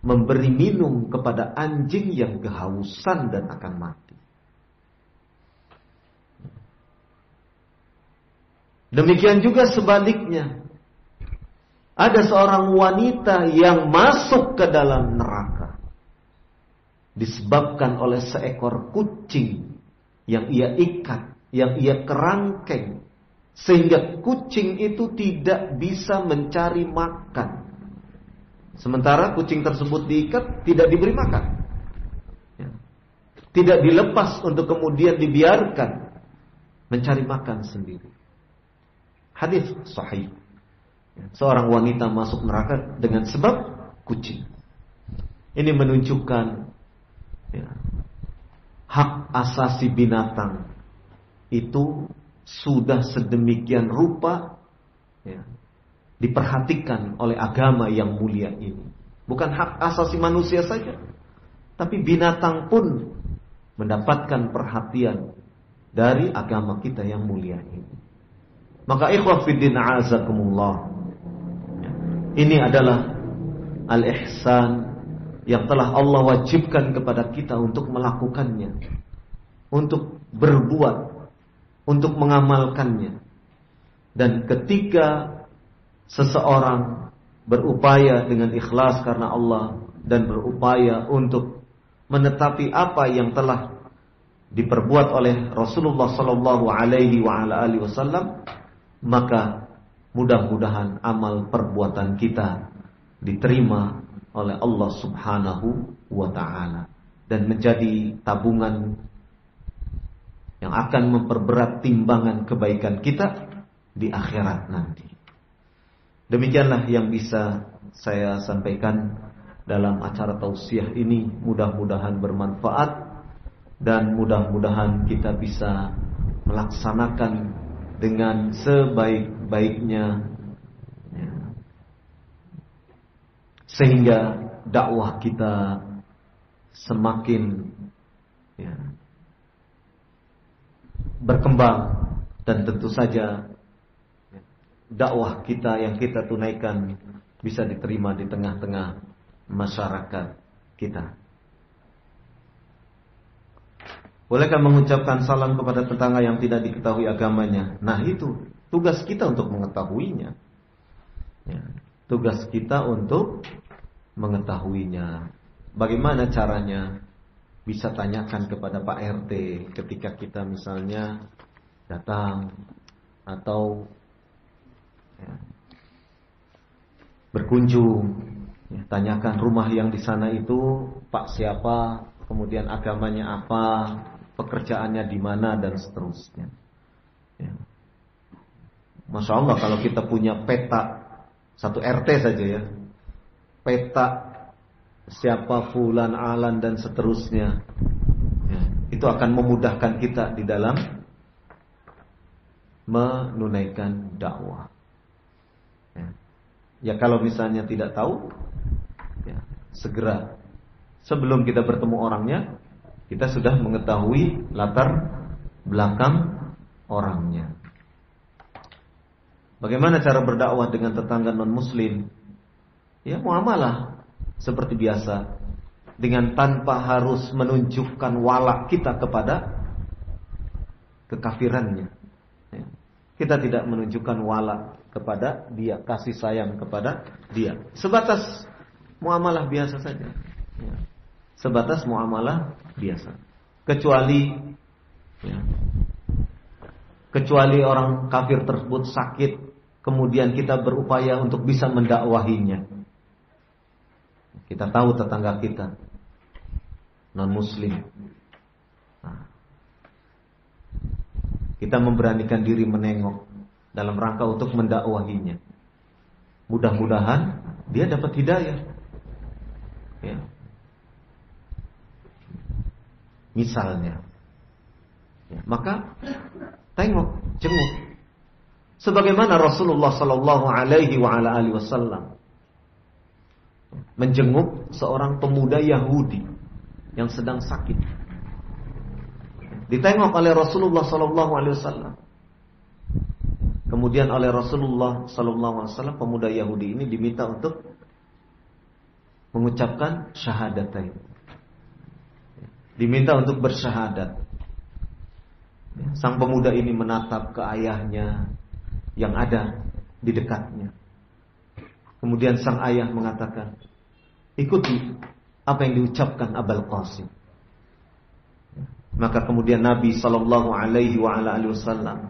memberi minum kepada anjing yang kehausan dan akan mati. Demikian juga sebaliknya. Ada seorang wanita yang masuk ke dalam neraka disebabkan oleh seekor kucing yang ia ikat, yang ia kerangkeng, sehingga kucing itu tidak bisa mencari makan. Sementara kucing tersebut diikat, tidak diberi makan, ya. tidak dilepas untuk kemudian dibiarkan mencari makan sendiri. Hadis sahih. Ya. Seorang wanita masuk neraka dengan sebab kucing. Ini menunjukkan ya, hak asasi binatang itu sudah sedemikian rupa ya, diperhatikan oleh agama yang mulia ini. Bukan hak asasi manusia saja, tapi binatang pun mendapatkan perhatian dari agama kita yang mulia ini. Maka ikhwah fiddin azakumullah. Ini adalah al-ihsan yang telah Allah wajibkan kepada kita untuk melakukannya, untuk berbuat, untuk mengamalkannya. Dan ketika seseorang berupaya dengan ikhlas karena Allah dan berupaya untuk menetapi apa yang telah diperbuat oleh Rasulullah Sallallahu Alaihi Wasallam, maka mudah-mudahan amal perbuatan kita diterima oleh Allah Subhanahu wa taala dan menjadi tabungan yang akan memperberat timbangan kebaikan kita di akhirat nanti. Demikianlah yang bisa saya sampaikan dalam acara tausiah ini. Mudah-mudahan bermanfaat dan mudah-mudahan kita bisa melaksanakan dengan sebaik-baiknya sehingga dakwah kita semakin ya, berkembang dan tentu saja dakwah kita yang kita tunaikan bisa diterima di tengah-tengah masyarakat kita. Bolehkah mengucapkan salam kepada tetangga yang tidak diketahui agamanya? Nah itu tugas kita untuk mengetahuinya. Ya, tugas kita untuk mengetahuinya. Bagaimana caranya? Bisa tanyakan kepada Pak RT ketika kita misalnya datang atau ya, berkunjung. Ya, tanyakan rumah yang di sana itu Pak siapa, kemudian agamanya apa, pekerjaannya di mana dan seterusnya. Ya. Masya Allah kalau kita punya peta satu RT saja ya, peta siapa fulan alan dan seterusnya. Ya, itu akan memudahkan kita di dalam menunaikan dakwah. Ya, ya kalau misalnya tidak tahu ya, segera. Sebelum kita bertemu orangnya kita sudah mengetahui latar belakang orangnya. Bagaimana cara berdakwah dengan tetangga non muslim Ya muamalah seperti biasa dengan tanpa harus menunjukkan walak kita kepada kekafirannya. Ya. Kita tidak menunjukkan walak kepada dia, kasih sayang kepada dia. Sebatas muamalah biasa saja. Ya. Sebatas muamalah biasa. Kecuali ya, kecuali orang kafir tersebut sakit, kemudian kita berupaya untuk bisa mendakwahinya. Kita tahu tetangga kita non muslim. Nah, kita memberanikan diri menengok dalam rangka untuk mendakwahinya. Mudah-mudahan dia dapat hidayah. Ya. Misalnya. Ya, maka tengok, jenguk. Sebagaimana Rasulullah Sallallahu Alaihi Wasallam menjenguk seorang pemuda Yahudi yang sedang sakit. Ditengok oleh Rasulullah sallallahu alaihi wasallam. Kemudian oleh Rasulullah sallallahu alaihi wasallam pemuda Yahudi ini diminta untuk mengucapkan syahadatain. Diminta untuk bersyahadat. Sang pemuda ini menatap ke ayahnya yang ada di dekatnya. Kemudian sang ayah mengatakan, ikuti apa yang diucapkan Abul Qasim. Maka kemudian Nabi Shallallahu Alaihi Wasallam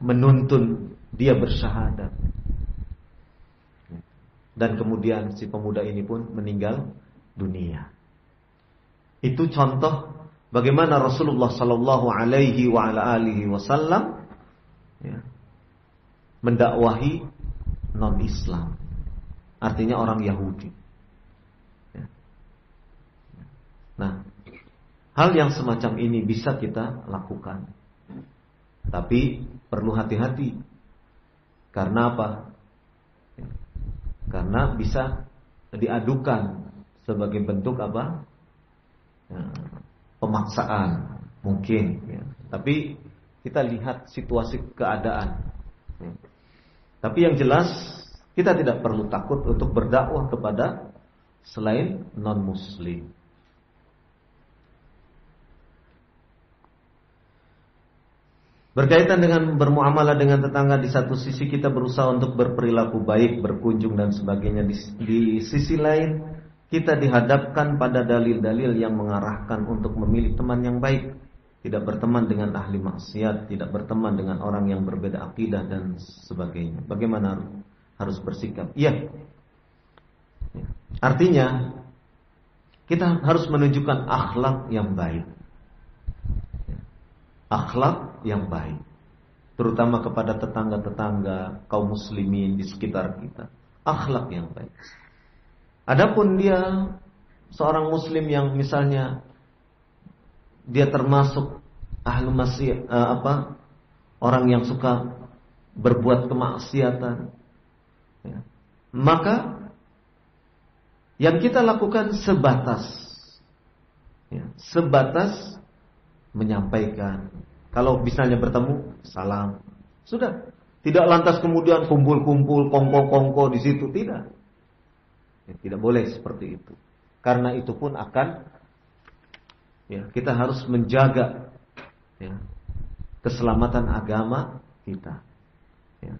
menuntun dia bersyahadat. Dan kemudian si pemuda ini pun meninggal dunia. Itu contoh bagaimana Rasulullah Shallallahu Alaihi Wasallam ya, mendakwahi non Islam artinya orang Yahudi. Ya. Nah, hal yang semacam ini bisa kita lakukan, tapi perlu hati-hati. Karena apa? Ya. Karena bisa diadukan sebagai bentuk apa? Ya, pemaksaan mungkin. Tapi kita lihat situasi keadaan. Tapi yang jelas kita tidak perlu takut untuk berdakwah kepada selain non-muslim. Berkaitan dengan bermuamalah dengan tetangga di satu sisi kita berusaha untuk berperilaku baik, berkunjung dan sebagainya. Di, di sisi lain kita dihadapkan pada dalil-dalil yang mengarahkan untuk memilih teman yang baik, tidak berteman dengan ahli maksiat, tidak berteman dengan orang yang berbeda akidah dan sebagainya. Bagaimana harus bersikap? Iya. Artinya kita harus menunjukkan akhlak yang baik akhlak yang baik terutama kepada tetangga-tetangga kaum muslimin di sekitar kita akhlak yang baik adapun dia seorang muslim yang misalnya dia termasuk ahlu masih uh, apa orang yang suka berbuat kemaksiatan. Maka yang kita lakukan sebatas ya, sebatas menyampaikan. Kalau misalnya bertemu, salam. Sudah. Tidak lantas kemudian kumpul-kumpul, kongko-kongko di situ. Tidak. Ya, tidak boleh seperti itu. Karena itu pun akan ya, kita harus menjaga ya, keselamatan agama kita. Ya.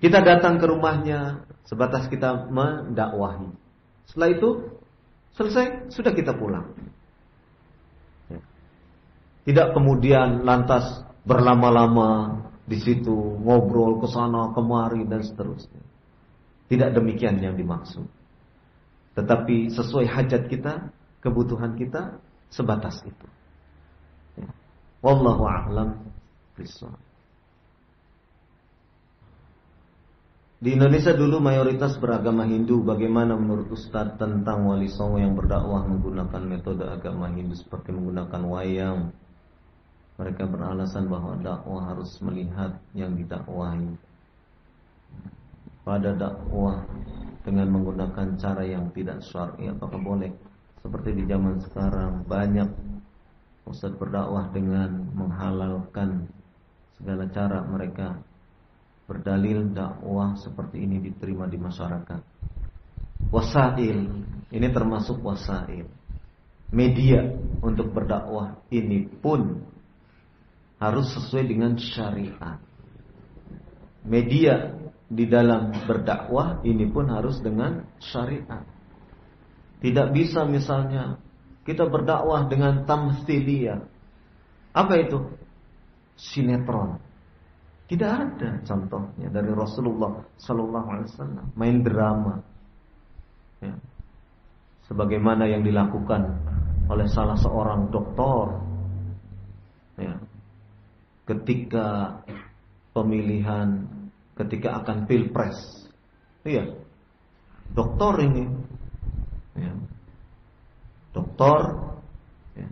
Kita datang ke rumahnya sebatas kita mendakwahi. Setelah itu Selesai, sudah kita pulang. Ya. Tidak kemudian lantas berlama-lama di situ ngobrol ke sana kemari dan seterusnya. Tidak demikian yang dimaksud. Tetapi sesuai hajat kita, kebutuhan kita sebatas itu. Ya. Wallahu a'lam bishawab. Di Indonesia dulu mayoritas beragama Hindu. Bagaimana menurut Ustadz tentang wali songo yang berdakwah menggunakan metode agama Hindu seperti menggunakan wayang? Mereka beralasan bahwa dakwah harus melihat yang didakwahi. Pada dakwah dengan menggunakan cara yang tidak syar'i apakah boleh? Seperti di zaman sekarang banyak Ustadz berdakwah dengan menghalalkan segala cara mereka berdalil dakwah seperti ini diterima di masyarakat. Wasail, ini termasuk wasail. Media untuk berdakwah ini pun harus sesuai dengan syariat. Media di dalam berdakwah ini pun harus dengan syariat. Tidak bisa misalnya kita berdakwah dengan tamthiliyah. Apa itu? Sinetron tidak ada contohnya dari Rasulullah Sallallahu Alaihi Wasallam main drama, ya. sebagaimana yang dilakukan oleh salah seorang doktor, ya. ketika pemilihan, ketika akan pilpres, iya, doktor ini, ya. doktor ya.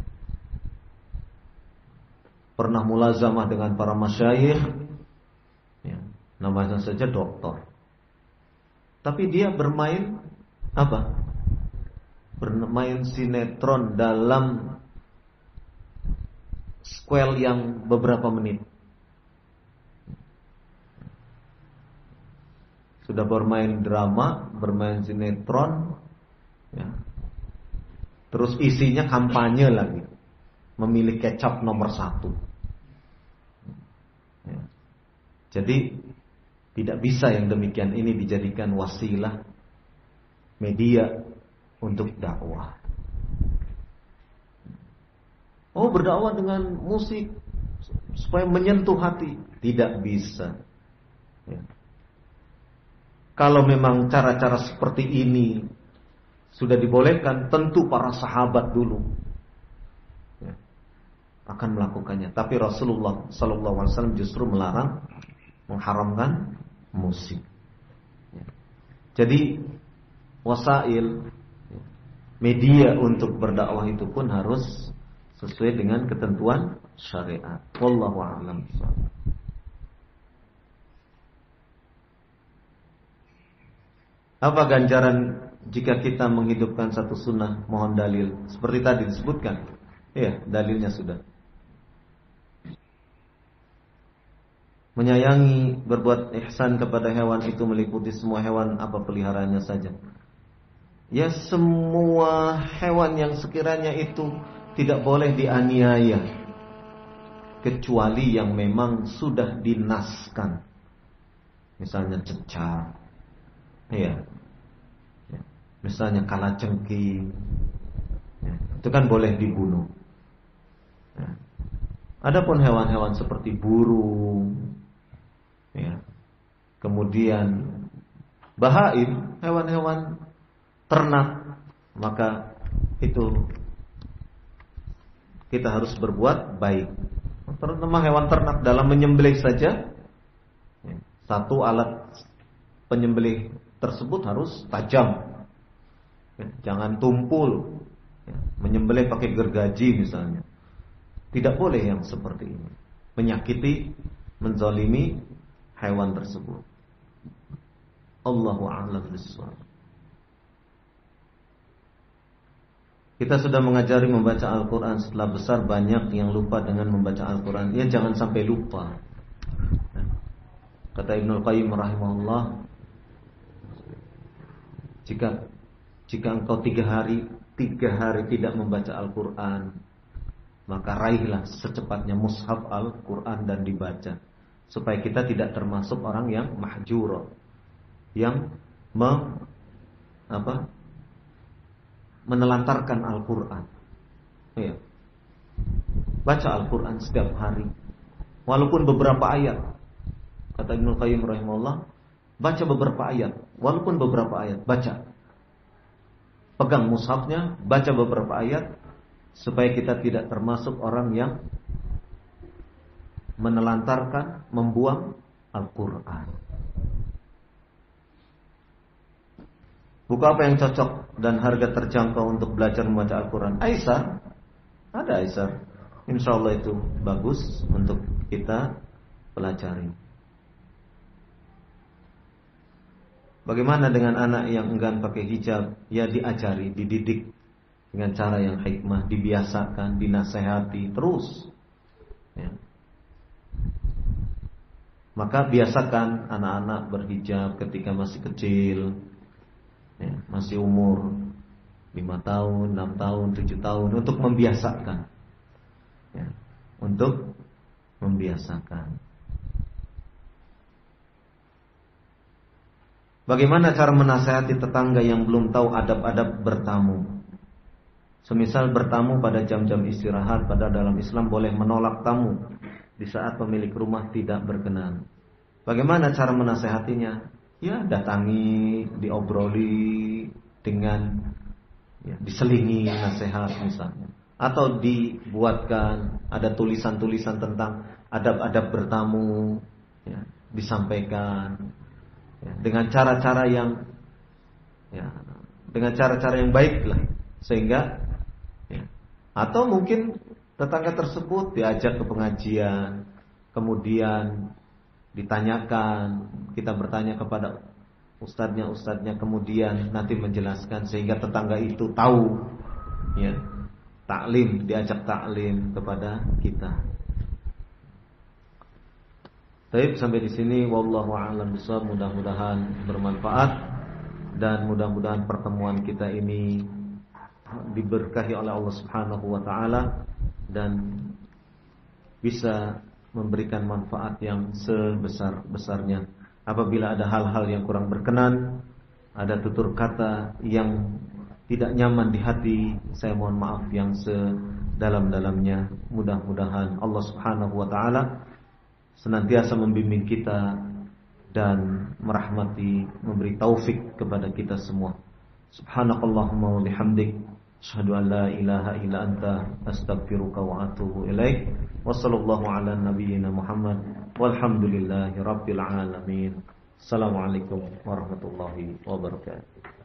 pernah mulazamah dengan para masyayikh namanya saja dokter. Tapi dia bermain apa? Bermain sinetron dalam squel yang beberapa menit. Sudah bermain drama, bermain sinetron, ya. Terus isinya kampanye lagi, memilih kecap nomor satu. Ya. Jadi tidak bisa yang demikian ini dijadikan wasilah media untuk dakwah. Oh berdakwah dengan musik supaya menyentuh hati tidak bisa. Ya. Kalau memang cara-cara seperti ini sudah dibolehkan, tentu para sahabat dulu ya, akan melakukannya. Tapi Rasulullah Wasallam justru melarang, mengharamkan musik. Ya. Jadi wasail media untuk berdakwah itu pun harus sesuai dengan ketentuan syariat. Wallahu a'lam Apa ganjaran jika kita menghidupkan satu sunnah mohon dalil seperti tadi disebutkan? Iya, dalilnya sudah. Menyayangi, berbuat ihsan kepada hewan itu meliputi semua hewan apa peliharaannya saja. Ya semua hewan yang sekiranya itu tidak boleh dianiaya kecuali yang memang sudah dinaskan. Misalnya cecar. Iya. Ya. Misalnya kalajengking. Ya. Itu kan boleh dibunuh. Ya. Adapun hewan-hewan seperti burung, ya. kemudian bahaim, hewan-hewan ternak, maka itu kita harus berbuat baik. Terutama hewan ternak dalam menyembelih saja, satu alat penyembelih tersebut harus tajam, jangan tumpul, menyembelih pakai gergaji misalnya. Tidak boleh yang seperti ini, menyakiti, menzalimi hewan tersebut. Allahu a'lam bishawab. Kita sudah mengajari membaca Al-Quran Setelah besar banyak yang lupa dengan membaca Al-Quran Ya jangan sampai lupa Kata Ibnu Qayyim rahimahullah Jika Jika engkau tiga hari Tiga hari tidak membaca Al-Quran Maka raihlah secepatnya mushaf Al-Quran dan dibaca Supaya kita tidak termasuk orang yang mahjur Yang mem, apa, menelantarkan Al-Quran. Ya. Baca Al-Quran setiap hari. Walaupun beberapa ayat. Kata Ibnu Qayyim rahimahullah, baca beberapa ayat. Walaupun beberapa ayat, baca. Pegang mushafnya, baca beberapa ayat supaya kita tidak termasuk orang yang menelantarkan, membuang Al-Quran. Buku apa yang cocok dan harga terjangkau untuk belajar membaca Al-Quran? Aisyah, ada Aisyah. Insya Allah itu bagus untuk kita pelajari. Bagaimana dengan anak yang enggan pakai hijab? Ya diajari, dididik dengan cara yang hikmah, dibiasakan, dinasehati terus. Ya. Maka biasakan anak-anak berhijab ketika masih kecil, ya, masih umur 5 tahun, 6 tahun, 7 tahun untuk membiasakan. Ya, untuk membiasakan. Bagaimana cara menasehati tetangga yang belum tahu adab-adab bertamu? Semisal bertamu pada jam-jam istirahat, pada dalam Islam boleh menolak tamu di saat pemilik rumah tidak berkenan. Bagaimana cara menasehatinya? ya datangi, diobroli dengan ya, diselingi nasihat misalnya atau dibuatkan ada tulisan-tulisan tentang adab-adab bertamu ya, disampaikan ya, dengan cara-cara yang ya, dengan cara-cara yang baik lah sehingga ya, atau mungkin tetangga tersebut diajak ke pengajian kemudian ditanyakan, kita bertanya kepada ustadznya ustadznya kemudian nanti menjelaskan sehingga tetangga itu tahu ya taklim diajak taklim kepada kita. Baik sampai di sini. Wallahu a'lam bishawab. Mudah-mudahan bermanfaat dan mudah-mudahan pertemuan kita ini diberkahi oleh Allah Subhanahu wa taala dan bisa memberikan manfaat yang sebesar-besarnya. Apabila ada hal-hal yang kurang berkenan, ada tutur kata yang tidak nyaman di hati, saya mohon maaf yang sedalam-dalamnya. Mudah-mudahan Allah Subhanahu wa taala senantiasa membimbing kita dan merahmati, memberi taufik kepada kita semua. Subhanakallahumma wa bihamdik Asyhadu an la ilaha illa anta astaghfiruka wa atubu ilaik. Wassallallahu ala nabiyyina Muhammad walhamdulillahi rabbil alamin. Assalamualaikum warahmatullahi wabarakatuh.